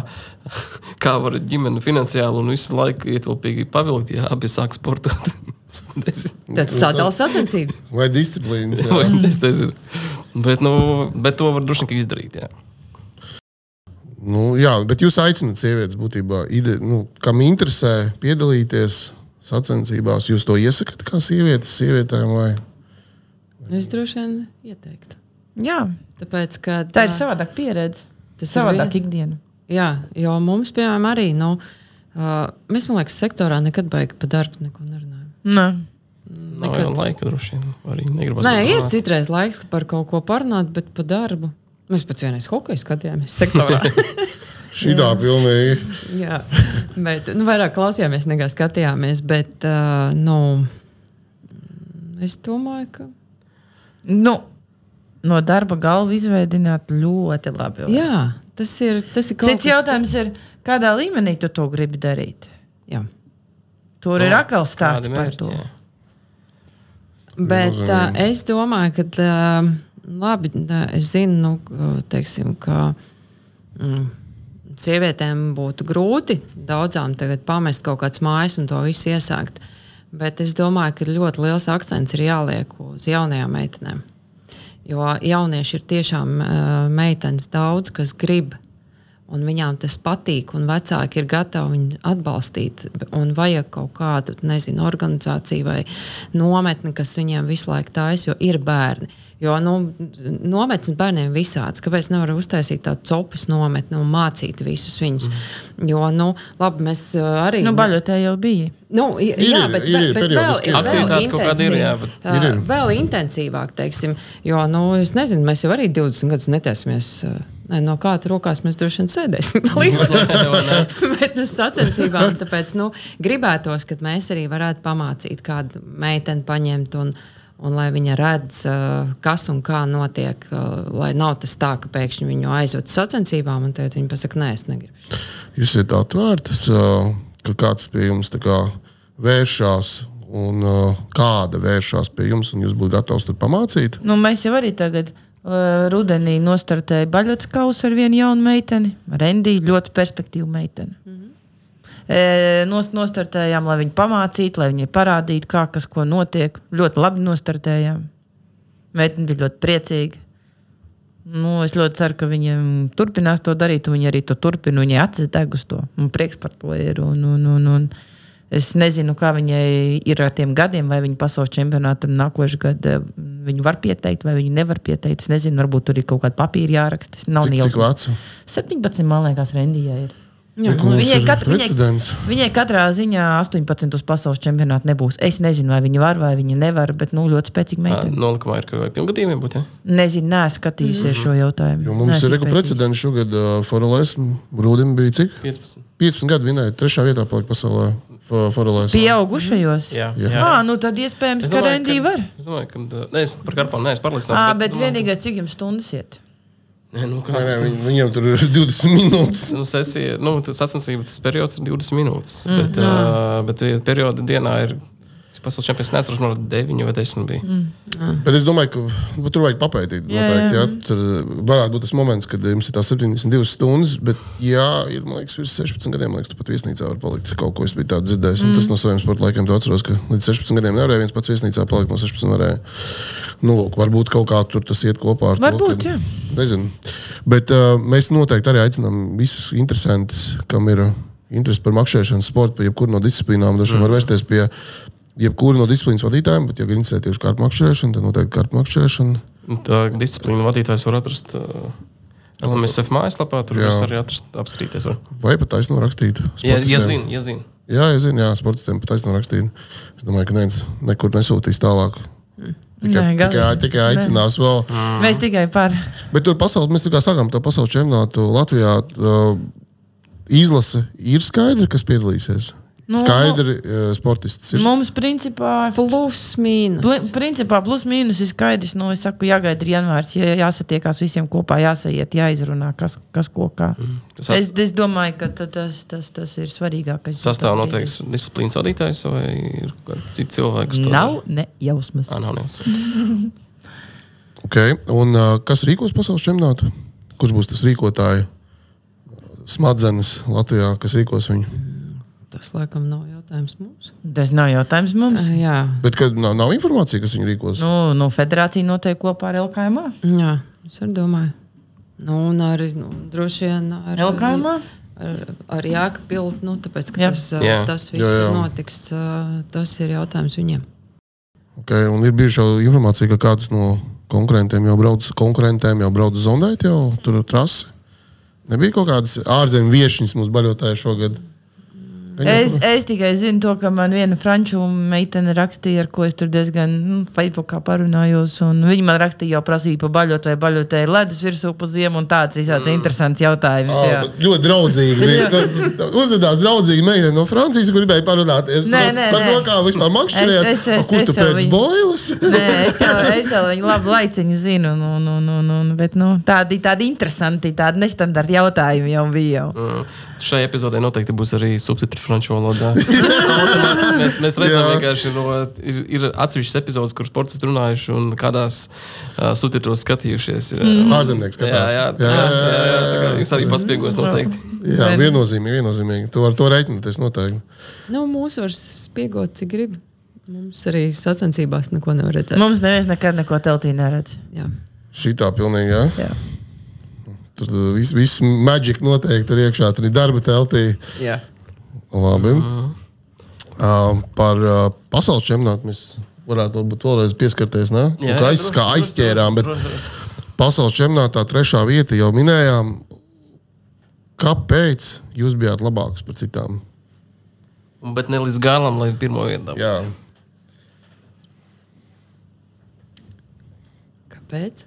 [laughs] kā var ģimene finansiāli un visu laiku ietilpīgi pavilkt, ja abi sāk sportot. [laughs] Es. Tad sadalās sacensības. Vai disciplīnas? Vai Jā. es nezinu. Bet, nu, bet to var droši vien izdarīt. Jā. Nu, jā, bet jūs aicināt sievietes būtībā, ide, nu, kam interesē piedalīties sacensībās. Jūs to iesakāt kā sievietes, sievietēm vai? Es droši vien ieteiktu. Jā, Tāpēc, ka, tā ir savādāk pieredze. Tas ir savādāk ikdiena. Jā, jo mums, piemēram, arī, nu, uh, mēs, man liekas, sektorā nekad baigi par darbu neko nerunājam. Nē. Nav Nekad. jau laika droši vien. Arī negribas. Nē, ir citreiz laiks par kaut ko parunāt, bet par darbu. Mēs pat vienreiz hokeju skatījāmies sektorā. [laughs] Šitā pilnīgi. Jā, bet nu, vairāk klausījāmies nekā skatījāmies. Bet, uh, nu, es domāju, ka. Nu, no darba galva izveidot ļoti labi. var. Jā, tas ir, tas ir kaut Cits jautājums ir, kādā līmenī tu to gribi darīt? Jā. Tur ir atkal stāsts Kādi par mērķi, to. jā. Bet uh, es domāju, ka uh, labi, es zinu, nu, teiksim, ka mm, sievietēm būtu grūti daudzām tagad pamest kaut kādas mājas un to visu iesākt. Bet es domāju, ka ļoti liels akcents ir jāliek uz jaunajām meitenēm. Jo jaunieši ir tiešām uh, meitenes daudz, kas grib un viņām tas patīk, un vecāki ir gatavi viņu atbalstīt. Un vajag kaut kādu, nezinu, organizāciju vai nometni, kas viņiem visu laiku taisa, jo ir bērni. Jo nu, nometnes bērniem ir visāds. Kāpēc nevar uztaisīt tādu copus nometni un mācīt visus viņus? Mm. Jo, nu, labi, mēs uh, arī. Nu, baļotē jau bija. Nu, jā, ir, bet, ir, bet, ir bet vēl ir kaut kāda ir, jā, bet- Tā, Ir, vēl intensīvāk, teiksim, jo, nu, es nezinu, mēs jau arī 20 gadus netaisimies. uh, Ne, no kāda rokās mēs droši vien sēdēsim. [laughs] [laughs] Bet uz sacensībām, tāpēc nu, gribētos, ka mēs arī varētu pamācīt kādu meiteni paņemt un, un lai viņa redz, uh, kas un kā notiek. uh, Lai nav tas tā, ka pēkšņi viņu aizved uz sacensībām un tad viņa pasakā, nē, es negribu. Jūs esat atvērtas, ā, ka kāds pie jums kā vēršās, un ā, kāda vēršās pie jums, un jūs būtu gatavs tur pamācīt. Nu, mēs jau arī tagad uh, rudenī nostartējām baļotas kausu ar vienu jaunu meiteni. Rendija ļoti perspektīvu meiteni. Mm -hmm. Nos, nostartējām, lai viņi pamācītu, lai viņai parādītu, kā kas ko notiek. Ļoti labi nostartējām. Meitene bija ļoti priecīga. Nu, es ļoti ceru, ka viņiem turpinās to darīt, un viņi arī to turpina. Viņai acis deg uz to. Man prieks par to ir. Un, un, un, un es nezinu, kā viņai ir ar tiem gadiem, vai viņa pasaules čempionātam nākošais gads viņu var pieteikt, vai viņa nevar pieteikt. Es nezinu, varbūt tur ir kaut kāda papīra jāraksta. Tas nav Cik, cik veca? 17, man liekas, Rendijai ir. Jā, Reku, Nu, Viņai, ir kat, viņai, viņai katrā ziņā 18 uz pasaules čempionāta nebūs. Es nezinu, vai viņa var vai viņa nevar, bet nu, ļoti spēcīga meitene. Nolikumā ir kaut kāda pilngadījuma būt. Ja? Nezinu, neesmu skatījusies šo jautājumu. Jo mums Neesmu ir reku precedents šogad. Uh, Forelēs Rūdim bija cik? 15. 15 gadu vinēja, trešā vietā palika pasaulē. For- Forelēs. Pieaugušajos? Jā, Jā. jā. Ah, nu tad iespējams, Es ka domāju, Rendī var. Es domāju, ka. Nē, es par karpām neesmu pārliecināts. Ah, bet domāju- vienīgais, cik jums stundas iet? Nē, nu, Nē, kā nē, viņ, viņam tur ir [laughs] 20 minūtes. Nu, sesija, nu, tas sacensība, tas periods ir 20 minūtes. Mm, bet, uh, bet perioda dienā ir. Pasaules čempions nesaprotu, man 9 vai 10 bija. Mm. Bet es domāju, ka tur vajag papētīt. Jā, Noteikti, jā. jā. Tur varētu būt tas moments, kad jums ir tās 72 stundas, bet, ja ir man liekas, virs 16 gadiem, liekas, tu pat viesnīcā var palikt. Kaut ko es biju tādu dzirdējis. Mm. Tas no saviem sporta laikiem atceros, ka līdz 16 gadiem nevarēja viens pats viesnīcā palikt, no 16 varēja. Nu, lūk, varbūt kaut kā tur tas iet kopā ar Varbūt, to. jā. Nezinu. Bet uh, mēs noteikti arī aicinām visus interesantus, kam ir interesi par makšķerēšanu, sportu, par jebkuru no disciplīnām. Dažiem var vērsties pie jebkura no disciplīnas vadītājiem, bet, ja ir interesēti tieši kārtu makšķerēšana, tad noteikti kārtu makšķerēšana. Un Tā disciplīna vadītājs var atrast uh, LMSF mājaslapā. Tur Jā. jūs arī atrast, apskatīties. Var. Vai pat taisno rakstīt? Sportistiem. zina, ja zina. Jā, ja zinu, jā, sportistiem pat taisno rakstīt. Es domāju, ka neviens nekur nesūtīs tālāk. Tikai, Nē, gal- tikai, tikai aicinās vēl. Mēs tikai par. Bet tur pasauli, mēs tā kā sākām to pasaules čempionātu Latvijā. Uh, izlase ir skaidra, kas piedalīsies. Nu, Skaidri uh, sportists ir. Mums, principā, Plus, mīnus. Pli, principā plus mīnus ir skaidrs. Nu, es saku, jāgaida ir janvārs, ja jāsatiekās visiem kopā, jāsajiet, jāizrunā, kas, kas ko kā. Mm. Tas Es, es domāju, ka ta- tas, tas, tas ir svarīgākais. Sastāv noteikti disciplīnas vadītājs vai ir kāds cits cilvēks. Nav dara? ne jausmas. Ā, nav nevis. [laughs] Okay. Un, uh, kas rīkos pasaules čempionātu? Kurš būs tas rīkotājs? Smadzenes Latvijā, kas rīkos viņu. Tas, laikam, nav jautājums mums. Tas nav jautājums mums. Uh, jā, Bet kad nav, nav informācija, kas viņu rīkos. Nu, nu, federācija noteikti kopā ar LKM. jā, es arī domāju. Nu, un arī nu, droši vien ar LKM? Ar, ar Jākapilu, nu, tāpēc, ka Jā. tas, Jā. tas viss Jā, jā. notiks. Tas ir jautājums viņiem. Okay. Un ir bijuši jau informācija, ka kāds no konkurentiem jau brauc, konkurentiem jau brauc zondēt jau tur trasi. Nebija kaut kādas ārzemju viesņas mums baļotāji šogad. Es, es tikai zinu to, ka man viena franču meitene rakstīja, ar ko es tur diezgan nu, Facebookā parunājos. Viņa man rakstīja, jau prasīja par baļotu vai baļotu ir ledus virsū pa ziemu un tāds visāds mm. interesants jautājums. jā. Oh, ļoti draudzīgi. bija. [laughs] Nu, Uzvedās draudzīgi meitene no Francijas, kur gribēja parunāties Nē, par, nē, par to, kā vispār makšķerēs. Es- es- es- Kur es tu pēc viņu- boilas? Nē, es jau, es jau viņu labu laiciņu zinu. Nu, nu, nu, nu, nu, bet, nu, tādi, tādi interesanti, tādi nestandarti jautājumi jau bija. Jau. Mm. Šai epizodē noteikti būs arī subtitri franču valodā. [laughs] mēs, mēs redzam, Jā. vienkārši no, ir, ir atsevišķas epizodes, kur sportisti runājuši un kādās uh, subtitros skatījušies. Ir, mm. Ārzemnieks Jā, skatās. jā, jā, jā, jā, jā, tā kā jūs arī paspiegos noteikti. Jā, viennozīmīgi, viennozīmīgi. Tu vari to reiķināties noteikti. Nu, mūsu var spiegot, cik grib. Mums arī sacensībās neko nevar redzēt. Mums neviens nekad neko teltī neredz. Jā. Šitā pilnīgi, jā. Jā. Tur uh, viss vis maģika noteikti tur iekšā, tur ir darba teltī. Jā. Labi. Uh, par uh, pasaules čempionātu mēs varētu varbūt vēlreiz pieskarties. Ne? Jā, Nu, kā, jā, aiz, kā aizķērām, bet pasaules čempionātā trešā vieta jau minējām. Kāpēc jūs bijāt labāks par citām? Un, bet ne līdz galam, lai pirmo vietu dabūtu. Jā, Kāpēc?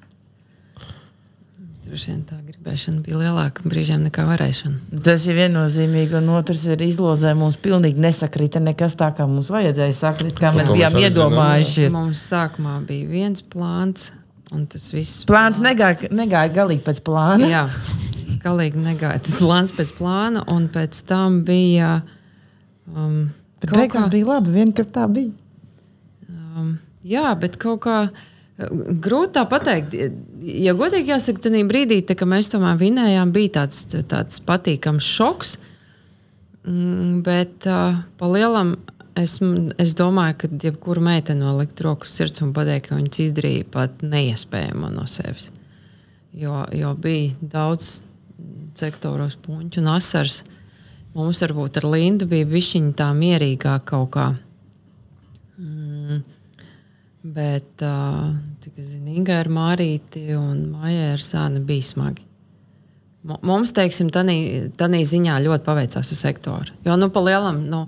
Droši vien tā gribēšana bija lielāka brīžiem nekā varēšana. Tas ir viennozīmīgi, un otrs ir izlozē. Mums pilnīgi nesakrita nekas tā, kā mums vajadzēja sakrit, kā mēs bijām arī zinām. iedomājušies. Mums sākumā bija viens plāns, un tas viss Plāns negāja, negāja galīgi pēc plāna. Jā, galīgi negāja. Tas plāns pēc plāna, un pēc tam bija. Um, Bet beigās kā- bija labi, vienkārši tā bija. Um, jā, bet kaut kā uh, grūti tā pateikt. Ja godīgi jāsaka, tad brīdī, tā, kad mēs tomēr vinējām, bija tāds, tāds patīkams šoks. Mm, bet uh, pa lielam es, es domāju, ka jebkura meitene nolikt roku sirds un pateikt, ka viņas izdarīja pat neiespējamo no sevis. Jo, jo bija daudz sektoros puņu un asars. Mums varbūt ar Lindu bija višķiņa tā mierīgāk kaut kā. Bet, cik es zinu, Inga ar Mārīti un Maija ar Sāni bija smagi. Mu- Mums, teiksim, tādā ziņā ļoti paveicās ar sektoru. Jo, nu, pa lielam, nu,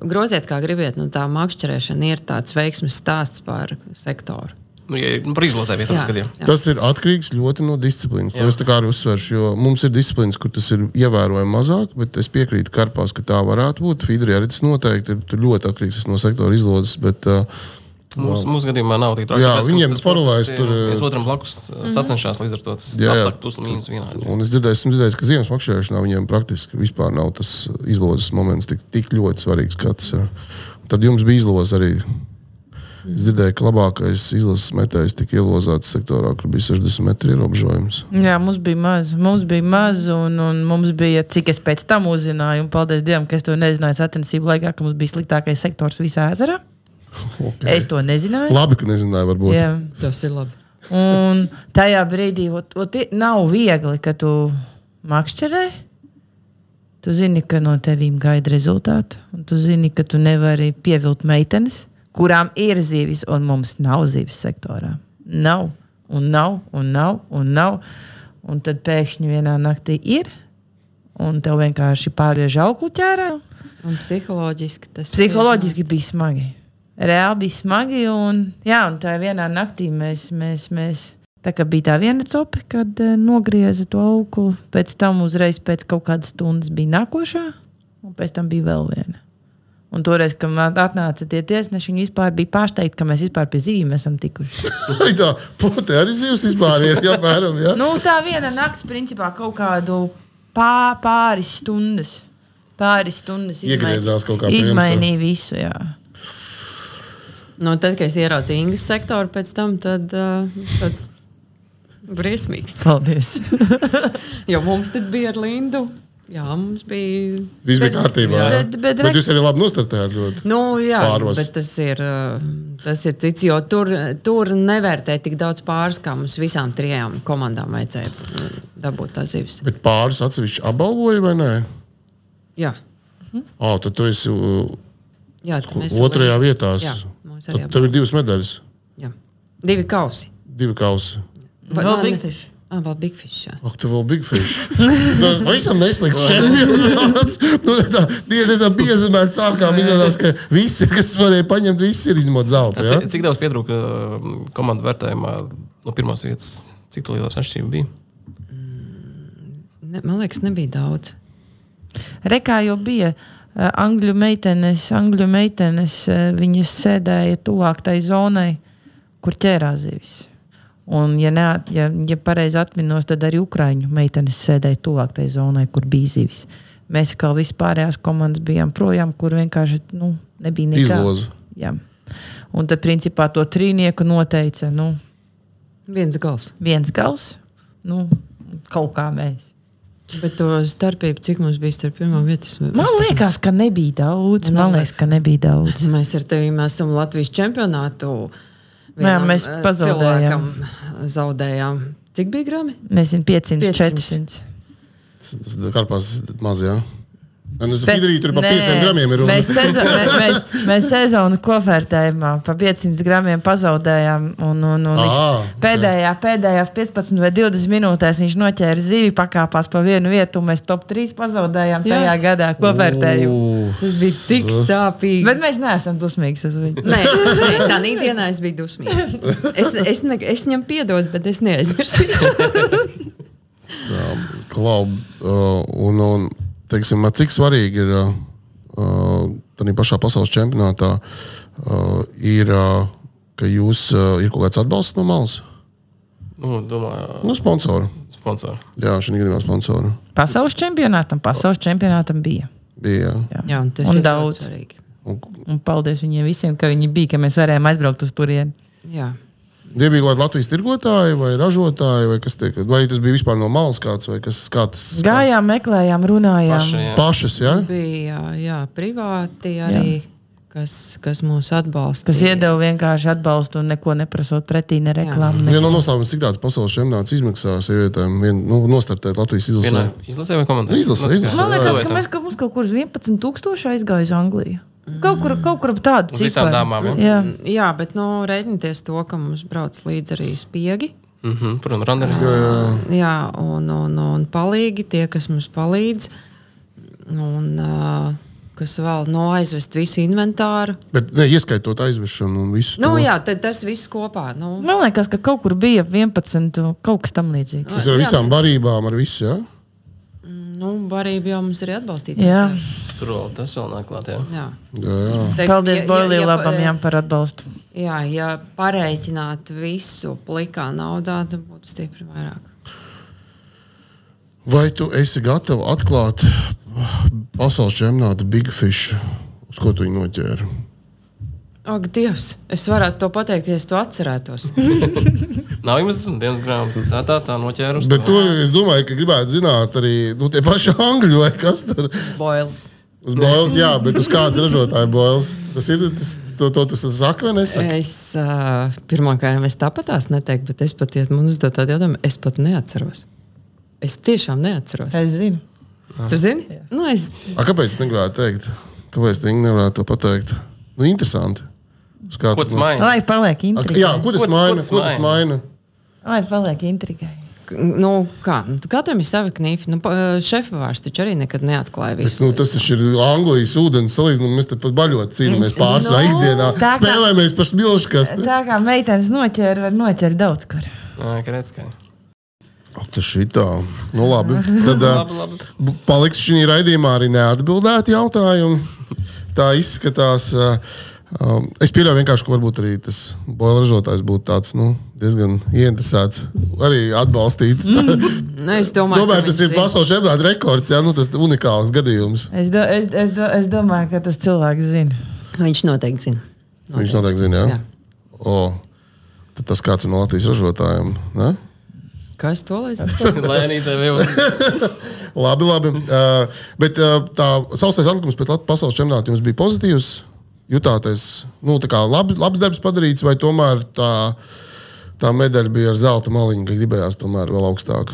groziet, kā gribiet, nu, tā makšķerēšana ir tāds veiksmes stāsts par sektoru. Nu, ja, nu, par izlasēm ir Jā, jā. Tas ir atkarīgs ļoti no disciplīnas. To es tā kā arī uzsveršu, jo mums ir disciplīnas, kur tas ir ievērojami mazāk, bet es piekrītu Karpās, ka tā varētu būt. Fidri arī tas noteikti ir tur ļoti atkarīgs no sektora izlodes. Bet, uh, Mūsu, mūsu gadījumā nav tik traki. Jā, tāpēc, viņiem tas paralēli sportisti tur, viens eh, otram blakus mm. sacenšas līdz ar to. Tas aptāk plus mīnus vienādi. Un es dzirdēju, esmu dzirdējis, ka ziemas makšķerēšanā viņiem praktiski vispār nav tas izlozes moments tik, tik ļoti svarīgs. kā tas ir. Tad jums bija izloze arī. Es dzirdēju, ka labākais izlases metējs tika ielozēts sektorā, kur bija 60 metru ierobežojums. Jā, mums bija maz. Mums bija maz, un, un mums bija, cik es pēc tam uzzināju, un paldies Dievam, ka es to nezināju sacensību laikā, ka mums bija sliktākais sektors visā ezerā. Okay. Es to nezināju. Labi, ka nezināju, varbūt. Jā. Tas ir labi. Un tajā brīdī ot, ot, nav viegli, ka tu makšķerē. Tu zini, ka no tevīm gaida rezultātu, un tu zini, ka tu nevari pievilkt meitenes, kurām ir zivis, un mums nav zivis sektorā. Nav, un nav, un nav, un nav. Un tad pēkšņi vienā naktī ir, un tev vienkārši pārgriež auglu ķērā. Un psiholoģiski tas Psiholoģiski bija smagi. Reāli bija smagi. Un, jā, un tā vienā naktī mēs, mēs, mēs tā kā bija tā viena copa, kad uh, nogrieza to auglu. Pēc tam uzreiz pēc kaut kādas stundas bija nākošā, un pēc tam bija vēl viena. Un toreiz, kad man atnāca tie tiesneši, viņi vispār bija pārsteigti, ka mēs vispār pie zīmēm esam tikuši. [laughs] Tā pote arī zivs vispār ir. Jā, mēram, jā. nu, tā viena nakts, principā, kaut kādu pā, pāris stundas. Pāris stundas Iegriezās kaut kā Izmainīja visu. Jā. Nu, tad, kad es ieraudzīju Ingas sektoru, pēc tam tad, uh, tāds briesmīgs. Paldies! [laughs] Jo mums tad bija ar Lindu. Jā, mums bija. Viss bija kārtībā. jā. Bet- Bet, bet bet, jūs arī labi nostartējāt. Ļoti. Nu, jā, Pārvas. bet tas ir, uh, tas ir cits, jo tur, tur nevērtē tik daudz pāris, kā mums visām trijām komandām vajadzēja uh, dabūt tās zivis. Bet pāris atsevišķi apbalvoja vai nē? Jā, Oh, tad tu esi uh, jā tad mēs otrajā esam- vietā. Jā, Tad tev ir divas medaļas, Jā. Divi kausi. divi kausi. Vai- Vēl Big Fish. Ah, vēl Big Fish. Jā. Ak, tu vēl Big Fish. Tas pavisam neslikts [laughs] čempionāts. Nu, tā diezgan piezemēts sākām. Izrādās, ka visi, kas varēja paņemt, visi ir izņemot zelta. Ja? Cik, cik daudz pietrūka uh, komandu vērtējumā no pirmās vietas? Cik tā liela atšķirība bija? Ne, man liekas, nebija daudz. Rekā jau bija uh, angļu meitenes, angļu meitenes, uh, viņas sēdēja tuvāk tai zonai, kur ķērās zivis. Un, ja, ne, ja, ja pareizi atminos, tad arī Ukrāņu meitenes sēdēja tuvāk tai zonai, kur bija zivis. Mēs kā vispārējās komandas bijām projām, kur vienkārši nu, nebija nekā. Izloze. Jā. Un tad, principā, to trīnieku noteica nu, Viens gals. viens gals, nu, kaut kā mēs. Bet to starpību, cik mums bija starp pirmā vietas? Man liekas, ka nebija daudz. Man liekas, ka nebija daudz. [laughs] Mēs ar tevi mēs esam Latvijas čempionātu. Jā, mēs eh, pazaudējām. Zaudējām. Cik bija grami? Nezinu, 500, 500. 400. Karpās maz, jā. Ja, nu, Fidrī tur pa nē, 500 gramiem ir runa. Mēs, sezo, mē- [laughs] mēs, mēs sezonu kofērtējumā pa 500 gramiem pazaudējām. Un, un, un viņš Ā, pēdējā, pēdējās 15 vai 20 minūtēs viņš noķēra zivi, pakāpās pa vienu vietu, un mēs top 3 pazaudējām tajā Jā. gadā kofērtējumu. Ū, Tas bija tik sāpīgi. Bet mēs neesam dusmīgi uz viņu. Nē, nē, tā dienā es biju dusmīga. Es, es, ne, es viņam piedodu, bet es neaizmirsīšu. [laughs] Klau, uh, un, un teiksim, cik svarīgi ir uh, tādā pašā pasaules čempionātā, uh, ir, uh, ka jūs uh, ir kaut kāds atbalsts no malas? Nu, domāju, Nu, sponsoru. sponsori. Jā, šī gadījumā sponsoru. Pasaules čempionātam, pasaules čempionātam bija. Bija. Jā. Jā, un tas un ir daudz. daudz svarīgi. Un, Un paldies viņiem visiem, ka viņi bija, ka mēs varējām aizbraukt uz turieni. Jā. Tie bija kādi Latvijas tirgotāji vai ražotāji, vai, kas tiek, vai tas bija vispār no malas kāds, vai kas kāds Gājām, meklējām, runājām. Paši, jā. pašas, jā? Bija jā, privāti arī, kas, kas mūs atbalsta. Kas iedeva vienkārši atbalstu un neko neprasot pretī, ne reklāmu. Viena no noslēpumiem, cik tāds pasaules čempionāts izmaksā sievietēm, vien, nu, nostartēt Latvijas Vienā izlasē. izlasē vai komandā? Izlasē, izlasē. jā. Man liekas, ka mēs kaut, mums kaut kur uz 11,000 aizgājām uz Angliju. Kaut kur, kaut kur tādu Uz visām dāmām, ja? Jā. Jā, bet nu, rēķinieties to, ka mums brauc līdzi arī spiegi. Mhm, Protams, randarī. Jā, un, un, un palīgi tie, kas mums palīdz. Un, uh, kas vēl no aizvest visu inventāru. Bet, ne, ieskaitot aizvešanu un visu. Nu, to. jā, tad tas viss kopā. Nu, Man liekas, ka kaut kur bija 11, kaut kas tam līdzīgs. Tas ir ar visām barībām, ar visu. Ja? nu, barība jau mums ir atbalstīta. Jā, Tur vēl tas vēl nāk klāt. Jā. jā. Jā, jā. Teiksim, paldies Boilī labam jā, par atbalstu. Jā, ja pareiķinātu visu plikā naudā, tad būtu stipri vairāk. Vai tu esi gatava atklāt pasaules čempionāta Big Fish, uz ko tu viņu noķēri? Ak, Dievs, es varētu to pateikt, ja es to atcerētos. [laughs] Nav jums dienas grāmata. Tā, tā, tā noķērus. Bet to es domāju, ka gribētu zināt arī nu, tie paši angļu vai kas tur. Boils. Uz boils, jā, bet uz kāda ražotāja boils. Tas ir tas, to, to tu saki vai nesaki? Es uh, pirmkārt, es tāpatās neteiktu, bet es pat, ja man uzdod tādu jautājumu, es pat neatceros. Es tiešām neatceros. Es zinu. Tu zini? Nu, es, A, kāpēc es negribētu teikt? Kāpēc tu nevarētu to pateikt? Nu, interesanti. Uz kā Ko tu- tas maina? Lai paliek A, intrigai. Jā, ko tas tas- maina? tas Ko tas maina? Lai paliek intrigai. Nu, kā, nu, katram ir savi knifi. Nu, pa- šefpavārs taču arī nekad neatklāja Tas, visu. nu, tas taču ir Anglijas ūdens salīdzinājums. Mēs te pat baļot cīnāmies pārsvarā Nu, ikdienā. kā- Spēlējamies par smilškas. Tā kā meitenes noķēra, var noķert daudz kur. Jā, Kretskā. Tas šitā. Nu, labi. Tad [laughs] Labi, labi. paliks šī raidījumā arī neatbildēti jautājumi. Tā izskatās. ā, ā, Es pieļauju vienkārši, ka varbūt arī tas boila ražotājs būtu tāds nu, diezgan ieinteresēts arī atbalstīt. Nu, es domāju, Tomēr ka tas ir pasaules čempionāta rekords, jā, nu, tas unikāls gadījums. Es, do, es, es, do, es domāju, ka tas cilvēks zina. Viņš noteikti zina. Viņš noteikti zina, jā. Jā. O, tad tas kāds ir no Latvijas ražotājiem. Ne? Kas to lai zina? [laughs] Lēnītē vēl. [laughs] Labi, labi. Uh, bet uh, tā sausais atlikums pēc pasaules čempionāta jums bija pozitīvs. Jutāties, nu, labi, labs darbs padarīts, vai tomēr tā, tā medaļa bija ar zelta maliņu, ka gribējās tomēr vēl augstāk.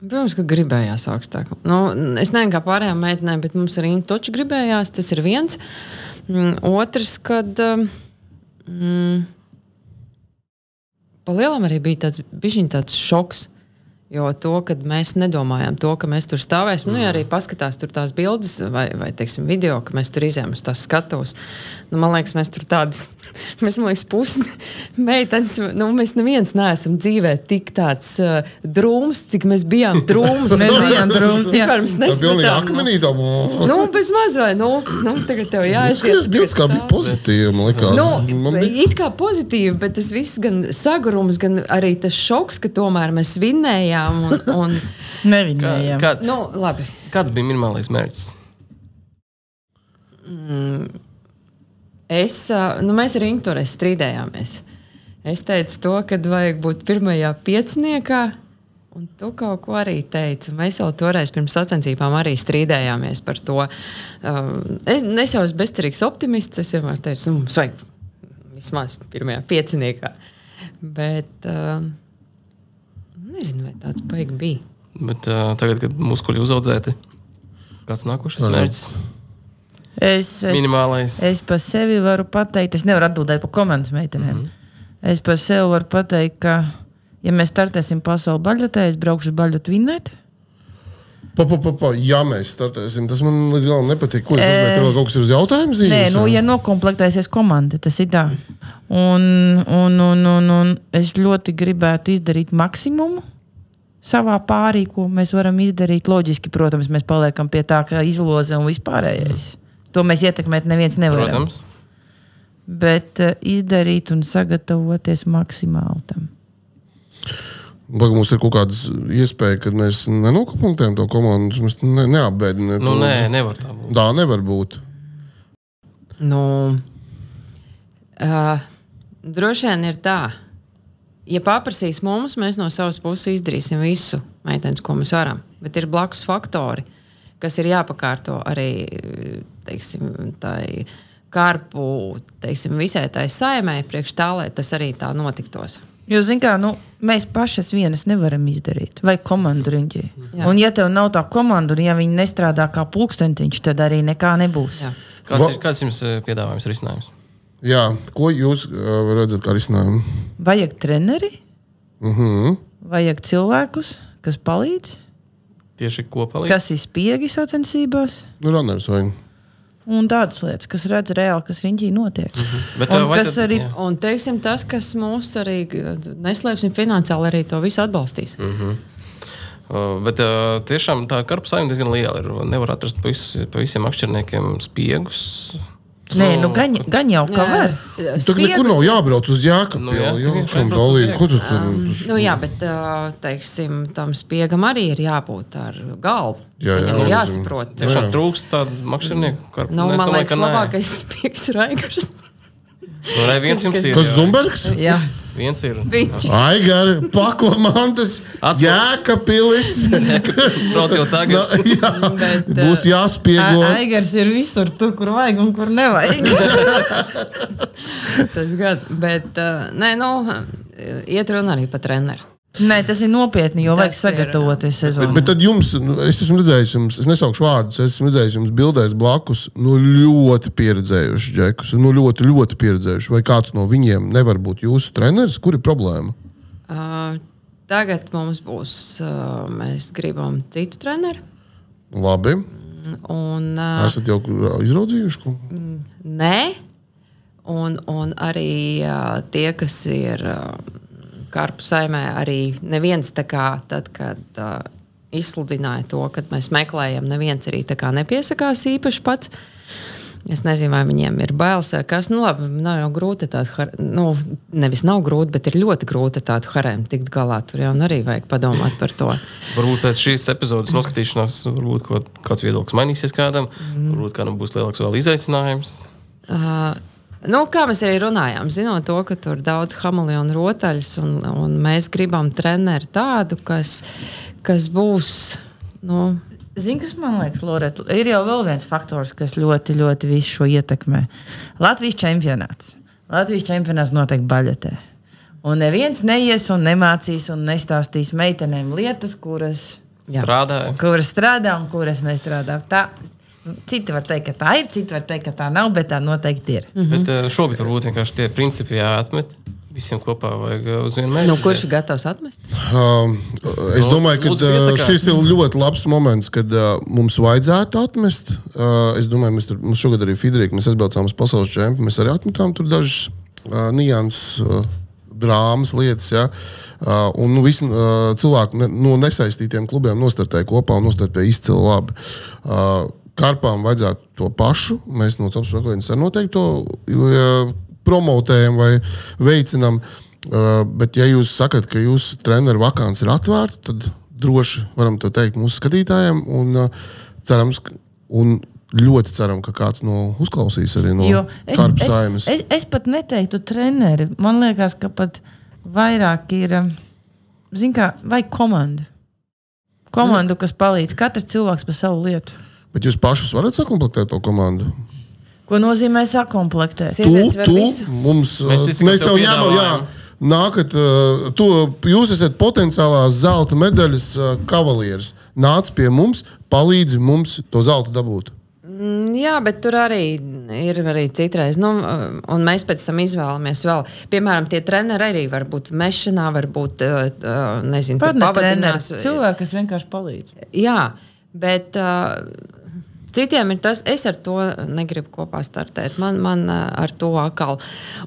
Protams, ka gribējās augstāk. Nu, es nezinu, kā pārējām meitenēm, bet mums arī toču gribējās. Tas ir viens. Mm, Otrs, kad. um, Mm, Palielam arī bija tāds, tāds šoks. Jo to, kad mēs nedomājām, to, ka mēs tur stāvēsim, nu, ja arī paskatās tur tās bildes vai, vai teiksim, video, ka mēs tur izjām uz tās skatuves. Nu, man liekas, mēs tur tādas, [laughs] mēs, man liekas, pusi [laughs] meitenes, nu, mēs neviens neesam dzīvē tik tāds uh, drūms, cik mēs bijām [laughs] drūms. Mēs bijām drūms, jā. Vispār mēs nesapratām. akmenī tā Nu, bez maz vai, nu, nu tagad tev Tas jāaiziet. bildes kā bija pozitīvi, man liekas. Nu, man bija... it kā pozitīvi, bet tas viss gan sagurums, gan arī tas šoks, ka tomēr mēs vinnējām. Un, un, Kā, [laughs] Nevinējām. kā, nu, labi. kāds bija minimālais mērķis? Es, ā, nu, mēs ar Inktoru strīdējāmies. Es teicu to, ka vajag būt pirmajā pieciniekā. Un tu kaut ko arī teici. Mēs jau toreiz pirms sacensībām arī strīdējāmies par to. Um, es, es jau esmu bezcerīgs optimists. Es vienmēr teicu, nu, mums vajag vismaz pirmajā pieciniekā. Bet um, nezinu, vai tāds beigas bija. Bet uh, tagad, kad muskuļi uzaudzēti, kāds nākošais mērķis? Es, es, Minimālais. es par sevi varu pateikt, es nevaru atbildēt par komandas meitenēm. Mm -hmm. Es par sevi varu pateikt, ka, ja mēs startēsim pasaules baļotē, es braukšu uz baļotu vinnēt. Pa, pa, pa, pa, ja mēs startēsim, tas man līdz galam nepatīk. Ko es uzmetu? Tev vēl kaut kas ir uz jautājumu zīmes? Nē, nu, ja nokomplektēsies komanda, tas ir tā. Un, un, un, un, un es ļoti gribētu izdarīt maksimumu savā pārī, ko mēs varam izdarīt. Loģiski, protams, mēs paliekam pie tā, ka izloze un vispārējais. To mēs ietekmēt neviens nevaram. Protams. Bet uh, izdarīt un sagatavoties maksimāli tam. Vai mums ir kaut kāda iespēja, ka mēs nenokomplektējam to komandu? Mēs ne, neapbēdinām. Nu, nē, nevar tā būt. Tā nevar būt. Nu, uh, droši vien ir tā. Ja paprasīs mums, mēs no savas puses izdarīsim visu, meitenes, ko mēs varam. Bet ir blakus faktori, kas ir jāpakārto arī teiksim, tai karpu, teiksim, visai tai saimē, priekš tā, lai tas arī tā notiktos. Jo, zin kā, nu, mēs pašas vienas nevaram izdarīt, vai komandu riņķī. Un, ja tev nav tā komanda, un ja viņi nestrādā kā pulkstentiņš, tad arī nekā nebūs. Jā. Kāds, ir, kāds jums eh, piedāvājums risinājums? Jā, ko jūs uh, redzat kā risinājumu? Vajag treneri, Mm -hmm. vajag cilvēkus, kas palīdz, Tieši kopā. kas ir spiegi sacensībās. Nu, runners vai Un tādas lietas, kas redz reāli, kas riņķī notiek. Mm -hmm. Bet, Un uh, kas tad- arī- jā. Un teiksim, tas, kas mūs arī neslēpsim finansiāli, arī to visu atbalstīs. Mm. Uh, Bet uh, tiešām tā karpa saimnieka diezgan liela ir. Nevar atrast pa, vis, pa visiem akšķerniekiem spiegus. Nē, nu, gan, gan jau kā var. Tur nekur nav jābrauc uz jēkabu. Nu, jā, jā, jā, tu tur? Nu, jā, bet uh, teiksim, tam spiegam arī ir jābūt ar galvu. Jā, jā, Viņam ir jā. jāsaprot. Tiešām Jā. trūkst tādu makšķernieku karpu. Nu, man liekas, labākais [laughs] spiegs ir Aigars. Nu, nē, viens jums ir. Kas jā. Zumbergs? Jā. Viens ir. Viņš Aigar, pako mantas, Atpakaļ. jēkapilis. [laughs] Brauc jau tagad. jā, [laughs] Bet, [laughs] būs jāspiego. Aigars ir visur, tur, kur vajag un kur nevajag. tas gan. Bet, nē, nu, iet runa arī par treneru. Nē, tas ir nopietni, jo vajag Tas ir- sagatavoties Bet, sezonai. bet tad jums, nu, es esmu redzējis, jums, es nesaukšu vārdus, es esmu redzējis jums bildēs blakus nu, ļoti pieredzējušus džekus. Nu, ļoti, ļoti pieredzējuši. Vai kāds no viņiem nevar būt jūsu treneris? Kur ir problēma? Uh, tagad mums būs, uh, mēs gribam citu treneru. Labi. Un, uh, Esat jau izraudzījuši? ko? Nē, un, un arī uh, tie, kas ir uh, karpu saimē, arī neviens tā kā tad, kad uh, izsludināja to, ka mēs meklējam, neviens arī tā kā nepiesakās īpaši pats. Es nezinu, vai viņiem ir bailes vai kas. Nu, labi, nav jau grūti tādu, nu, nevis nav grūti, bet ir ļoti grūti tādu harēmu tikt galā. Tur jau arī vajag padomāt par to. Varbūt pēc šīs epizodes noskatīšanās, varbūt kaut, kāds viedoklis mainīsies kādam. Mhm. Varbūt kādam būs lielāks vēl izaicinājums. Uh, nu, kā mēs arī runājām, zinot to, ka tur ir daudz hameleonu rotaļas, un, un mēs gribam treneri tādu, kas, kas būs. Nu, Zini, kas man liekas, Loreta, ir jau vēl viens faktors, kas ļoti, ļoti visu šo ietekmē. Latvijas čempionāts. Latvijas čempionāts notiek baļķē. Un neviens neies un nemācīs un nestāstīs meitenēm lietas, kuras, Jā. Strādāja. kuras strādā un kuras nestrādā. Tā, citi var teikt, ka tā ir, citi var teikt, ka tā nav, bet tā noteikti ir. Mm -hmm. Bet uh, šobrīd varbūt vienkārši tie principi jāatmet. Visiem kopā vajag uh, uz vienu mērķi. nu, kurš ir gatavs atmest? Um, es Nu, domāju, ka uh, šis ir ļoti labs moments, kad uh, mums vajadzētu atmest. Uh, es domāju, mēs tur mums šogad arī mēs aizbraucām uz pasaules čempionu. Mēs arī atmetām tur dažas uh, nianses. Uh, Drāmas lietas, ja. uh, un nu, visi uh, cilvēki ne, no nesaistītiem klubiem nostartēja kopā un nostartēja izcili labi. Uh, Karpām vajadzētu to pašu. Mēs no Cepas Vakariņas arī noteikti to promotējam vai veicinām. Uh, bet, ja jūs sakat, ka jūsu treneru vakāns ir atvērta, tad droši varam to teikt mūsu skatītājiem. Un, uh, cerams, un ļoti ceram, ka kāds no uzklausīs arī no Jo es, Karpa es, es, es pat neteiktu treneri. Man liekas, ka pat vairāk ir um, zin kā, vai komanda. Komanda, kas palīdz. Katrs cilvēks par savu lietu. Bet jūs pašus varat sakomplektēt to komandu? Ko nozīmē sakomplektēt? Tu, Sievietes var tu, visu. mums, Mēs uh, izsakām mēs tev tev ņemam, jā. piedāvājumu. Nākat, uh, tu, jūs esat potenciālās zelta medaļas uh, kavalieris. Nāc pie mums, palīdzi mums to zeltu dabūt. Mm, Jā, bet tur arī ir arī citreiz. Nu, un mēs pēc tam izvēlamies vēl. Piemēram, tie treneri arī var būt mešanā, varbūt uh, nezinu, tur Pat ne treneri. pavadinās. Cilvēki, kas vienkārši palīdz. Jā, bet uh, citiem ir tas, es ar to negribu kopā startēt. Man, man ar to atkal.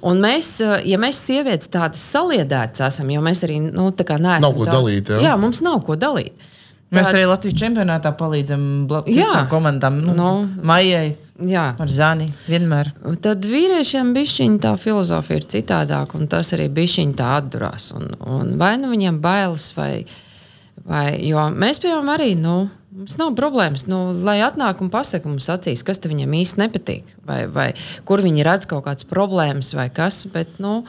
Un mēs, ja mēs sievietes tādas saliedētas esam, jo mēs arī nu, tā kā neesam. Nav ko daudz- dalīt, jā? jā, mums nav ko dalīt. Mēs arī Latvijas čempionātā palīdzam bla- Jā. citām komandām. Nu, Nu. Maijai, Jā. ar Zani. Vienmēr. Tad vīriešiem bišķiņa tā filozofija ir citādāka, un tas arī bišķiņa tā atdurās. Un, un vai nu viņiem bailes, vai, vai jo mēs, piemēram, arī, nu, mums nav problēmas, nu, lai atnāk un pasaka mums acīs, kas te viņam īsti nepatīk, vai, vai kur viņi redz kaut kādas problēmas, vai kas, bet, nu,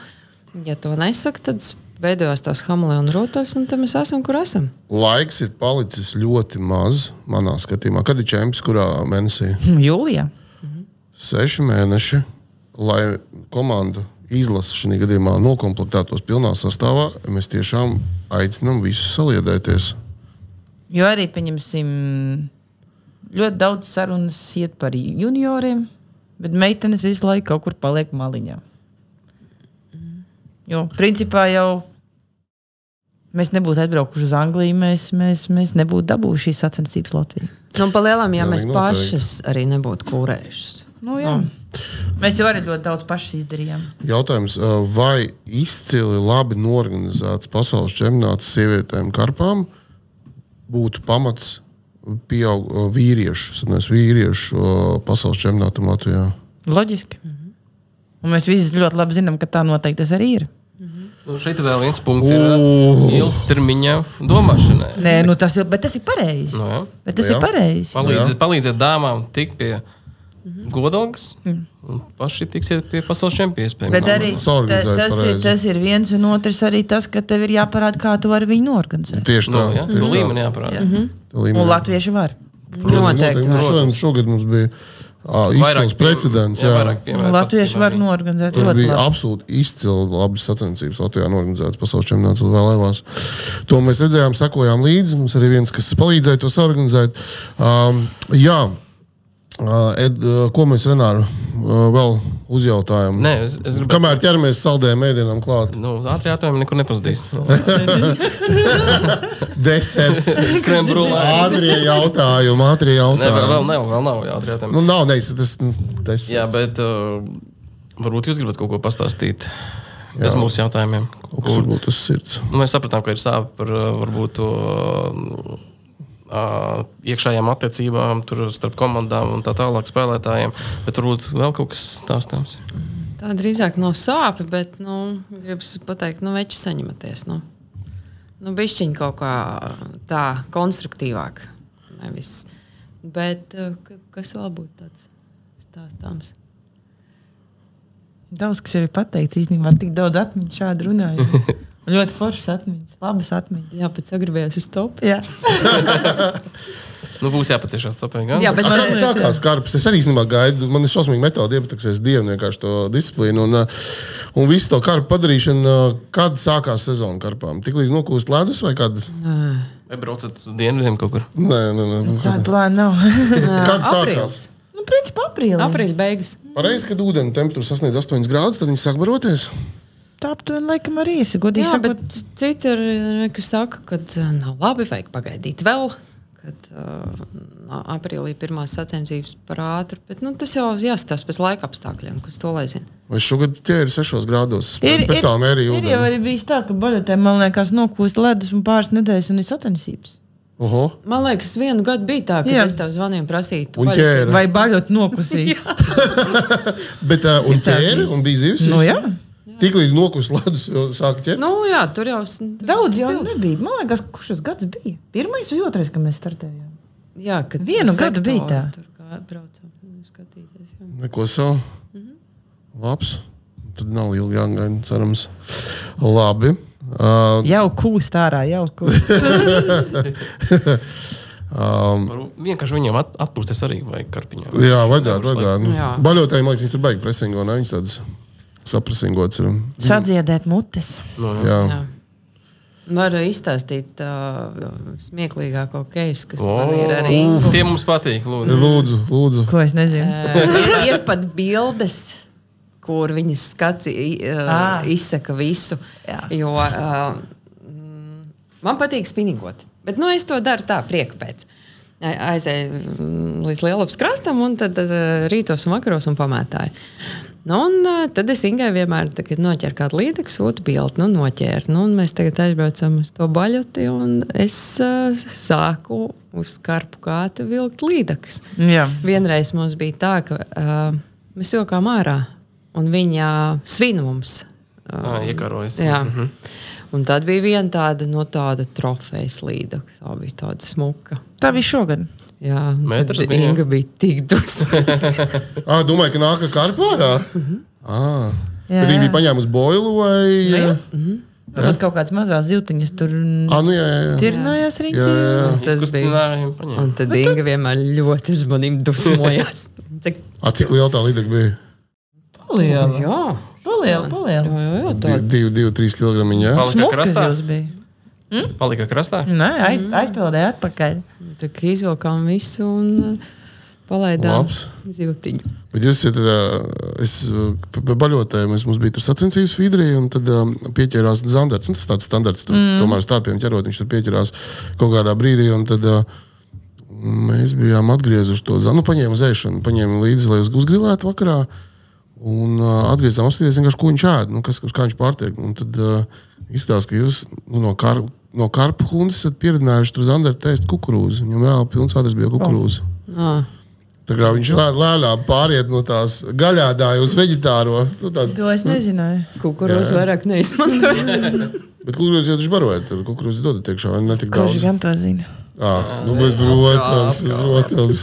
ja to nesaka, tad veidojās tās hameleona rotas, un tad mēs esam, kur esam. Laiks ir palicis ļoti maz manā skatījumā. Kad ir čempions, kurā mēnesī? [laughs] Jūlijā. Seši mēneši, lai komanda izlasa šī gadījumā nokomplektētos pilnā sastāvā. Mēs tiešām aicinām visus saliedēties. Jo arī, pieņemsim, ļoti daudz sarunas iet par junioriem, bet meitenes visu laiku kaut kur paliek maliņā. Jo, principā jau Mēs nebūtu atbraukuši uz Angliju, mēs, mēs, mēs nebūtu dabūjuši šīs sacensības Latvijā. Nu, palielam, ja Jā, mēs pašas arī nebūtu kūrējušas. Nu, jā. Mēs jau arī ļoti daudz pašas izdarījām. Jautājums, vai izcili labi norganizēts pasaules čempionāts sievietēm karpām būtu pamats pieaug vīriešu, sadnēs, vīriešu pasaules čempionātam Latvijā? Loģiski. Un mēs visi ļoti labi zinām, ka tā noteikti tas arī ir. Nu, šeit vēl viens punkts ir ilgtermiņa domāšanai. Nē, nu tas ir, bet tas ir pareizi. Nu, jā. Bet tas Jā. ir pareizi. Palīdziet, palīdziet dāmām tikt pie godalgas. un Paši tiksiet pie pasaules čempionu iespējām. Bet arī Saorganizēt tas, ir, tas ir viens un otrs arī tas, ka tev ir jāparāda, kā tu vari viņu organizēt. Tieši Nu, tā. jā, tieši nu, tā. līmenī jāparāda. Tā līmenī. Un latvieši var. Noteikti. Mums šodien, šogad mums bija ā, izcils precedents. jā, Jā, piemēru Latvieši var norganizēt Tur ļoti bija labi. absolūti izcili labas sacensības Latvijā organizētas pasaules čempionāts vēlēvās. To mēs redzējām, sekojām līdzi. Mums arī viens, kas palīdzēja to organizēt. Um, jā, Ed, uh, ko mēs Renāru uh, vēl uzjautājām? Nē, es, es gribēju. Kamēr ķeramies saldējiem mēdienam klāt, Nu, ātri jautājumi nekur nepazudīs. [laughs] deserts, Krembrulē. ātrie jautājumi, ātrie Nē, vēl, jautājumi. nav, vēl nav ātri jautājumi. Nu, nav neis, tas nu, deserts. Jā, bet uh, varbūt jūs gribat kaut ko pastāstīt bez Jā. mūsu jautājumiem. Kas varbūt uz sirds? Nu, mēs sapratām, ka ir sāpe par uh, varbūt to uh, uh, iekšējām attiecībām tur starp komandām un tā tālāk spēlētājiem. Bet varbūt vēl kaut kas stāstāms. Tā drīzāk nav sāpe, bet, nu, gribas pateikt, nu, veči saņematies. Nu, nu bišķiņ kaut kā tā konstruktīvāk. Nevis. Bet ka- kas vēl būtu tāds stāstāms? Daudz kas jau ir pateikts. Īstenībā tik daudz atmiņu šādi runājot. [laughs] ļoti foršas atmiņas, labas atmiņas. Jā, pēc sagribējās uz topu. Jā. [laughs] Nu, būs jāpaciešās sapēji. Jā, bet man, Kad sākās karpes, es arī īstenībā gaidu. Man ir šausmīgi metode iepatīk. Es dienu vienkārši to disciplīnu. Un, uh, un visu to karpu padarīšanu, uh, kad sākās sezona karpām. Tik līdz nokūst ledus vai kad? Vai braucat uz dienvidiem kaut kur? Nē, nē, nē. Tāda plāna nav. Kad sākās? aprīlis. nu, principā aprīlī. Aprīļa beigas. Pareizi, kad ūdens temperatūra sasniedz 8 grādus, tad viņi sāk baroties. Tā aptuveni laikam arī ir. Godīgi Jā, sakot, bet citi ir, eh, kas saka, ka nav labi, vajag pagaidīt vēl. Kad uh, aprīlī pirmās sacensības par ātru, bet nu, tas jau jāstāsta pēc laika apstākļiem, kas to lai zina. Vai šogad tie ir 6 grādos? Ir, tam arī ir jau arī bijis tā, ka baļotē man liekas nokūst ledus un pāris nedēļas un ir sacensības. Oho. Man liekas, vienu gadu bija tā, ka Jā. es tev zvanīju, prasīju. Vai baļot nokusīs? [laughs] [laughs] Bet, uh, un Ir ķēri, un bija zivs. nu, jā. Tik līdz nokūst ledus, jau sāka ķert. Nu, jā, tur jau Daudz jau silts. nebija. Man liekas, kurš tas gads bija? Pirmais vai otrais, kad mēs startējām? Jā, kad Vienu gadu bija tā. Tur kā braucam, skatīties. Jā. Neko savu. Labs. Tad nav ilgi jāgaida, cerams. Labi. Uh, Jau kūst ārā, jau kūst. [laughs] Varbūt Vienkārši viņiem at, atpūsties arī vajag karpiņā. jā, vajadzētu, vajadzētu. Jā. Baļotājiem, man liekas, viņas tur beigas presingo, ne? Viņas tādas saprasingotas ir. Sadziedēt mutes. Nu, jā. Jā. Varu izstāstīt uh, smieklīgāko keisu, kas O, man ir arī. Tie mums patīk. Lūdzu. Lūdzu, lūdzu. Ko es nezinu? Uh, ir, pat bildes, kur viņas skats uh, izsaka visu. Jā. Jo uh, man patīk spinningot, bet nu, es to daru tā, prieka pēc. Aizēju mm, līdz Lielupas krastam, un tad uh, rītos un vakaros un pamētāju. Nu, un, uh, tad es Ingai vienmēr noķeru kādu līdzekli, sūtu bildi, nu, noķēru. Nu, mēs tagad aizbraucam uz to baļoti, un es uh, sāku uz karpu kāta vilkt līdzekļus. Jā. Vienreiz mums bija tā, ka uh, mēs jokām ārā, un viņa svina mums. Tā iekarojas. Jā. Mhm. Un tad bija viena tāda, no tāda trofejas līnija. Tā bija tāda smuka. Tā bija šogad. Jā, un Metrs bija? Inga bija tik dusmīga. [laughs] Ah, domāju, ka nāk karpā ārā. Ah. Jā, Bet viņi jā. bija paņēmusi boilu vai. Tad kaut kādas mazas ziltiņas tur Ah, nu jā, jā. jā. tirnājās Jā, riņķī. jā, jā. Tas bija. Un tad Inga vienmēr ļoti uz maniem dusmojās. [laughs] Cik- Ah, cik liela tā līdeka bija? Paliela. Jā, Paliela, paliela. jā, jā, jā tā. 2-3 kg. Jā. Smukas jūs bija. Palika krastā. Nē, aiz, aizpildēja atpakaļ. Tā kā izvilkām visu. Un, uh, palaidām zivtiņu. Bet jūs esat, ā, es pa baļotēju, mēs mums bija tur sacensības Fidrī, un tad pieķērās Zandarts. Nu, tas tāds standarts, tur mm. tomēr starpiem ķerot, viņš tur pieķērās kaut kādā brīdī, un tad mēs bijām atgriezuši to nu, paņēmu zēšanu, paņēmu līdzi, lai uz- uzgrilētu vakarā, un ā, atgriezām apskatīties vienkārši, ko viņš ēd, nu, kas, uz kā viņš pārtiek. Un tad ā, izskatās, ka jūs nu, no, kar, no karpu hundas esat pieredzinājuši tur Zandartu ēst kukurūzu. Viņam reāli pilns ādars bija kukurūzu. Ah, Tā kā viņš lē- lēnām pāriet no tās gaļādāja uz veģetāro. Nu, tāds, To es nezināju. kukurūzu vairāk neizmantoju. [laughs] bet kukurūzi jau taču barojat, tur kukurūzi dodat iekšā, vai ne tik Kurš daudz? gan to zina? Jā, nu, bet, protams, protams.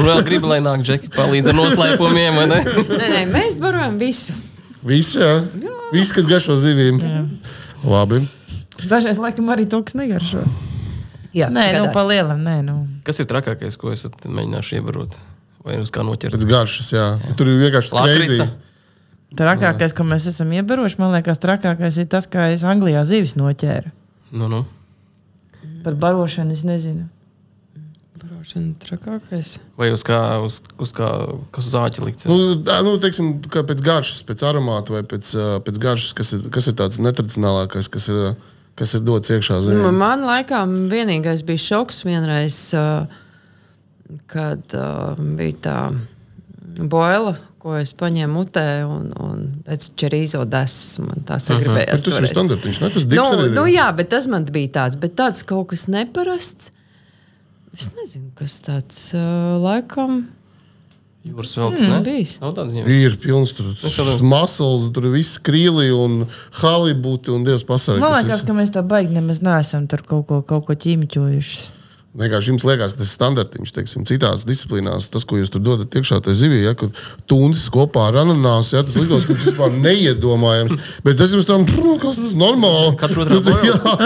Un vēl gribu, lai nāk džeki palīdz ar noslēpumiem, vai ne? [laughs] nē, nē, mēs barojam visu. Viss, jā. Viss, kas garšo zivīm. Labi. Dažreiz laikam arī to, kas negaršo. Jā, Nē, nu, gadās. pa lielam, nē, nu. Kas ir trakākais, ko esat mēģinājuši ievarot? Vai uz kā noķert? Pēc garšas, jā. Tur ir vienkārši krēsli. Trakākais, ko mēs esam iebarojuši, man liekas, trakākais ir tas, kā es Anglijā zivis noķēru. Nu, nu. Par barošanu es nezinu. Barošana trakākais. Vai uz kā, uz, uz kā, kas uz āķi likts? Nu, tā, nu, teiksim, kā pēc garšas, pēc aromāta vai pēc, pēc garšas, kas ir, kas ir tāds netradicionālākais, kas ir, kas ir dots iekšā Nu, zemē. man laikam vienīgais bija šoks vienreiz, kad uh, bija tā boila, ko es paņēmu mutē un, un pēc čerīzo desas man tā Bet sagribējās. tas ir standartiņš, ne? Tas Nu, arī nu, jā, bet tas man bija tāds, bet tāds kaut kas neparasts. Es nezinu, kas tāds uh, laikam. Jūras veltes, Mm, ne? bijis. Nav tāds ziņā. Ir pilns tur masls, tur viss krīli un halibuti un dievs pasargā. Man liekas, ka mēs tā baigi nemaz neesam tur kaut ko, kaut ko ķīmiķojuši. Vienkārši jums liekas, ka tas ir standartiņš. Teiksim, citās disciplīnās tas, ko jūs tur dodat iekšā tajā zivī, ja, kad tūnis kopā ar ananāsu, ja, tas likās, ka tas vispār neiedomājams. Bet tas jums tam, "Pr, kas tas normāli. Katru [laughs] boila. Jā,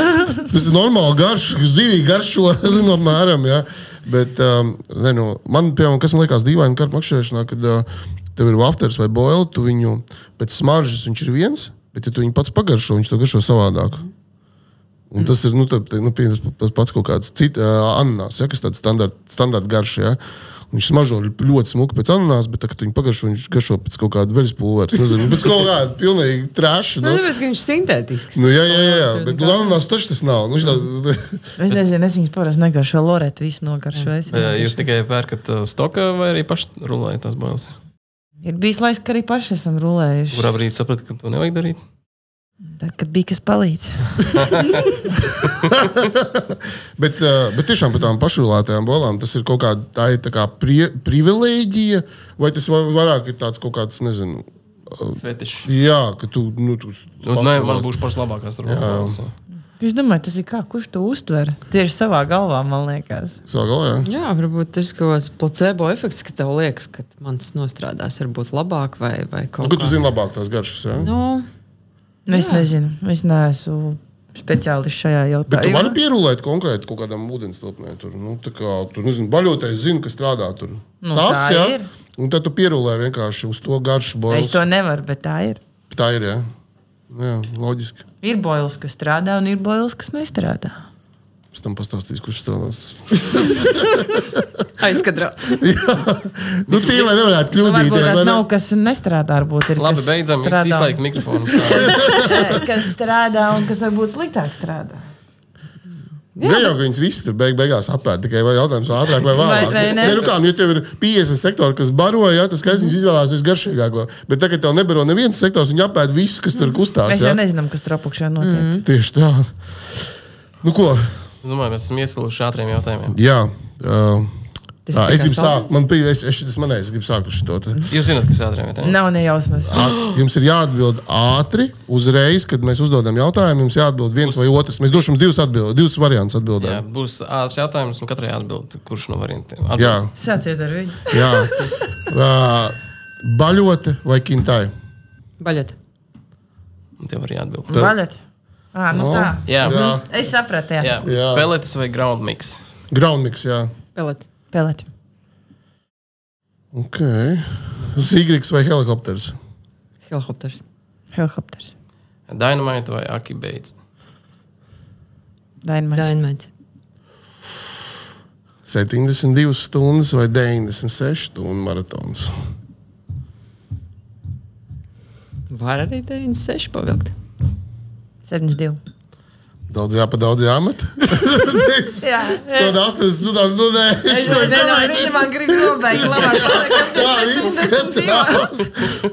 tas ir normāli garš, zivī garšo, [laughs] zinu, apmēram. Ja. Bet, um, ne, nu, man, piemēram, kas man liekas dīvaini kartu makšķerēšanā, kad uh, tev ir wafters vai boil, tu viņu pēc smaržas viņš ir viens, bet ja tu viņu pats pagaršo, viņš to garšo savādāk. Un tas ir nu, tā, nu, tas pats kaut kāds cits uh, ananās, ja, kas tāds standarta standart garš. Ja. Viņš smaržo ļoti smuki pēc ananās, bet, tā, kad viņi pagaršo, viņš garšo pēc kaut kāda veļas pulveres. Nezinu, pēc kaut kāda pilnīgi trāša. Nu, Nu, tāpēc, ka viņš ir sintētisks. nu, jā, jā, jā, Tur bet nu, ananās taču tas nav. Nu, tā, Es nezinu, es viņas parasti negaršoju. Loreta visu nogaršo. Es Vai nezinu. Jūs tikai pērkat stokā vai arī paši rulējat tās bailes? Ir bijis laiks, ka arī paši esam rulējuši. Kurā brīdī sapratu, ka to nevajag darīt? Tad, kad bija kas palīdz. [laughs] bet, uh, bet tiešām par tām pašrulētajām bolām tas ir kaut kāda tā tā kā prie, privilēģija, vai tas va- vairāk ir tāds kaut kāds, nezinu, Fetiši. jā, ka tu. Nu, tu Nu, nē, man būs pašas labākās runas. Es domāju, tas ir kā, kurš to uztver. Tieši savā galvā, man liekas. Savā galā, jā. Jā, varbūt tas ir kaut kāds placebo efekts, ka tev liekas, ka man tas nostrādās varbūt labāk vai, vai Nu, kaut ka tu kā. zini labāk tās garšas. Jā. Nu, Es Jā. nezinu, es neesmu speciālists šajā Bet tu vari jautājumā. pierulēt konkrēti kaut kādam ūdens tilpnē. Tur, nu, tā kā, tur nezinu, baļotais zina, kas strādā tur. Nu, Tas, tā jā. ir. Un tad tu pierulē vienkārši uz to garšu boļu. Es to nevaru, bet tā ir. Tā ir, jā. Jā, loģiski. Ir boils, kas strādā, un ir boils, kas nestrādā. Es tam pastāstīšu, kurš strādās. [laughs] aizkadrā. nu, tie, lai nevarētu Nu, kļūdīties. tas lai nav, ne... kas nestrādā. Varbūt ir Labi, kas beidzam. Strādā. izslēgt mikrofonu. [laughs] Kas strādā un kas varbūt sliktāk strādā. Gan jau, ka viņas visi tur beig, beigās apēd. Tikai vai jautājums ātrāk vai vēlāk. Vai- vai ne? Nē, nu kā, nu, ja tev ir 50 sektori, kas baro, jā, tas skaidrs, viņas izvēlās visgaršīgāko. Bet tagad tev nebaro neviens sektors, viņi apēd visu, kas tur kustās. Mēs jā. jau nezinām, kas tur apakšā notiek. Mm. Tieši tā. Nu, ko? Es domāju, mēs esam iesilduši ātriem jautājumiem. Jā. Uh, tā, ir es gribu sākt. Man bija, es, es šitas manējais, es gribu sākt ar šo. te. Jūs zināt, kas ir ātriem jautājumiem? Nav nejausmas. Jums ir jāatbild ātri, uzreiz, kad mēs uzdodam jautājumu. Jums jāatbild viens vai otrs. Mēs dosim divus, atbild, divus variantus Jā, atbildēt. būs ātrs jautājums, un katrai atbild, kurš no variantiem. Atbild. Jā, Sāciet ar viņu. jā. Uh, baļote vai kintai? Baļot. Un Tev arī atbild. Vaļat. À, nu No. tā. Jā, Jā. Es sapratu, jā. jā. Jā. peletes vai ground mix. Groundmix, jā. Pelēt. Pelēt. Ok. Zīgriks vai helikopters? Helikopters. Helikopters. Dynamite vai aki beidz. Dainamēts. Dainmēts. 72 stundas vai 96 stundu maratons? Var arī 96 pavilkt. 72. Daudz jāpa, daudz jāmet. [laughs] Jā, Tāda 8 stundas, nu nē, Es nezinu, nemēģinu. viņa man grib nobeigt. Labāk paliekam Tā. 72.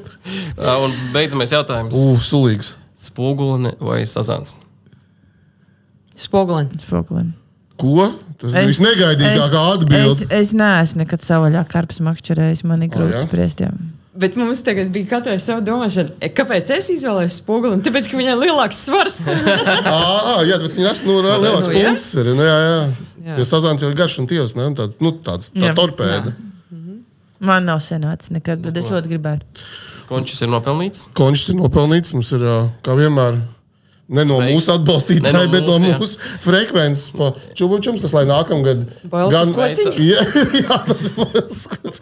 Uh, un beidzamais jautājums. Ugh, sulīgs. Spoguli vai sazāns? Spogulini. Spogulim. Ko? Tas bija visnegaidīgākā atbilde. Es, es neesmu nekad savaļā karpas makšķerējis. Man ir grūti spriest. Jā. Bet mums tagad bija katrai sava domāšana, e, kāpēc es izvēlējos spoguli. Tāpēc, ka viņai ir lielāks svars. [laughs] Ah, jā, tāpēc viņi nes no lielākas Nu, jā. pulses. ir, Nu, jā, jā. Jā. Jo sazāns jau ir garš un tievs, ne? Tā, nu, tāds, tā Jā. torpēda. Man nav senāts nekad, bet es ļoti gribētu. Končis ir nopelnīts. Končs ir nopelnīts. Mums ir, kā vienmēr, ne no Veiks. mūsu atbalstītājiem, bet no mūsu, jā. frekvences. pa Čubučums, tas lai nākamgad. Gan-? Jā, [laughs] jā, tas kociņas.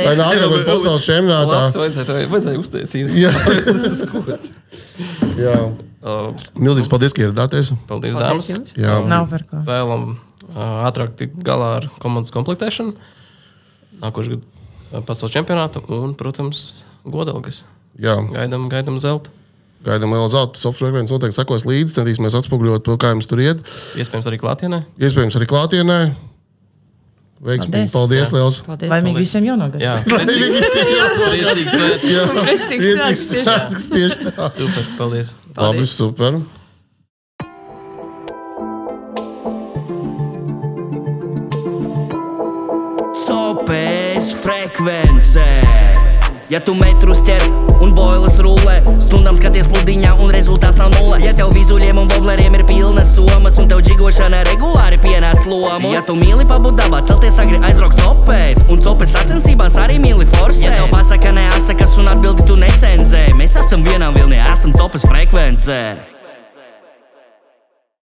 Lai nākamgad pasaules čempionātā. Labs, vajadzēja, vajadzēja uztaisīt. Jā. Tas ir gods. Jā. Uh, Milzīgs paldies, ka ieradāties. Paldies, Paldies dāmas. Jā. Nav par ko. Vēlam uh, ātrāk tikt galā ar komandas komplektēšanu. Nākošais gads uh, pasaules čempionātu un, protams, godalgas. Jā. Gaidām, gaidām zelta. Gaidām lielu zelta. Softfrekvences noteikti sekos līdzi. Centīsimies atspoguļot to, kā jums tur iet. Iespējams, arī klātienē. Iespējams, arī klātienē. Veiksmīgi. Paldies. Paldies! Paldies. Laimīgi Paldies. visiem jaunogad. Jā, [laughs] [laughs] Priecīgs priecīgs svētki. Priecīgs svētks, tieši tā. Super, paldies. Labi, super. Sopēs frekvencē. Ja tu metrus ķer un boilas rullē, stundām skaties pludiņā un rezultāts nav nulle. Ja tev vizuļiem un vobleriem ir pilnas somas un tev džigošana regulāri pienās lomu. Ja tu mīli pabūt dabā, celties agri aizbraukt copēt, un copes sacensībās arī mīli forsēt. Ja tev pasaka neasakas un atbildi tu necenzē, mēs esam vienā vilnī, esam copes frekvencē.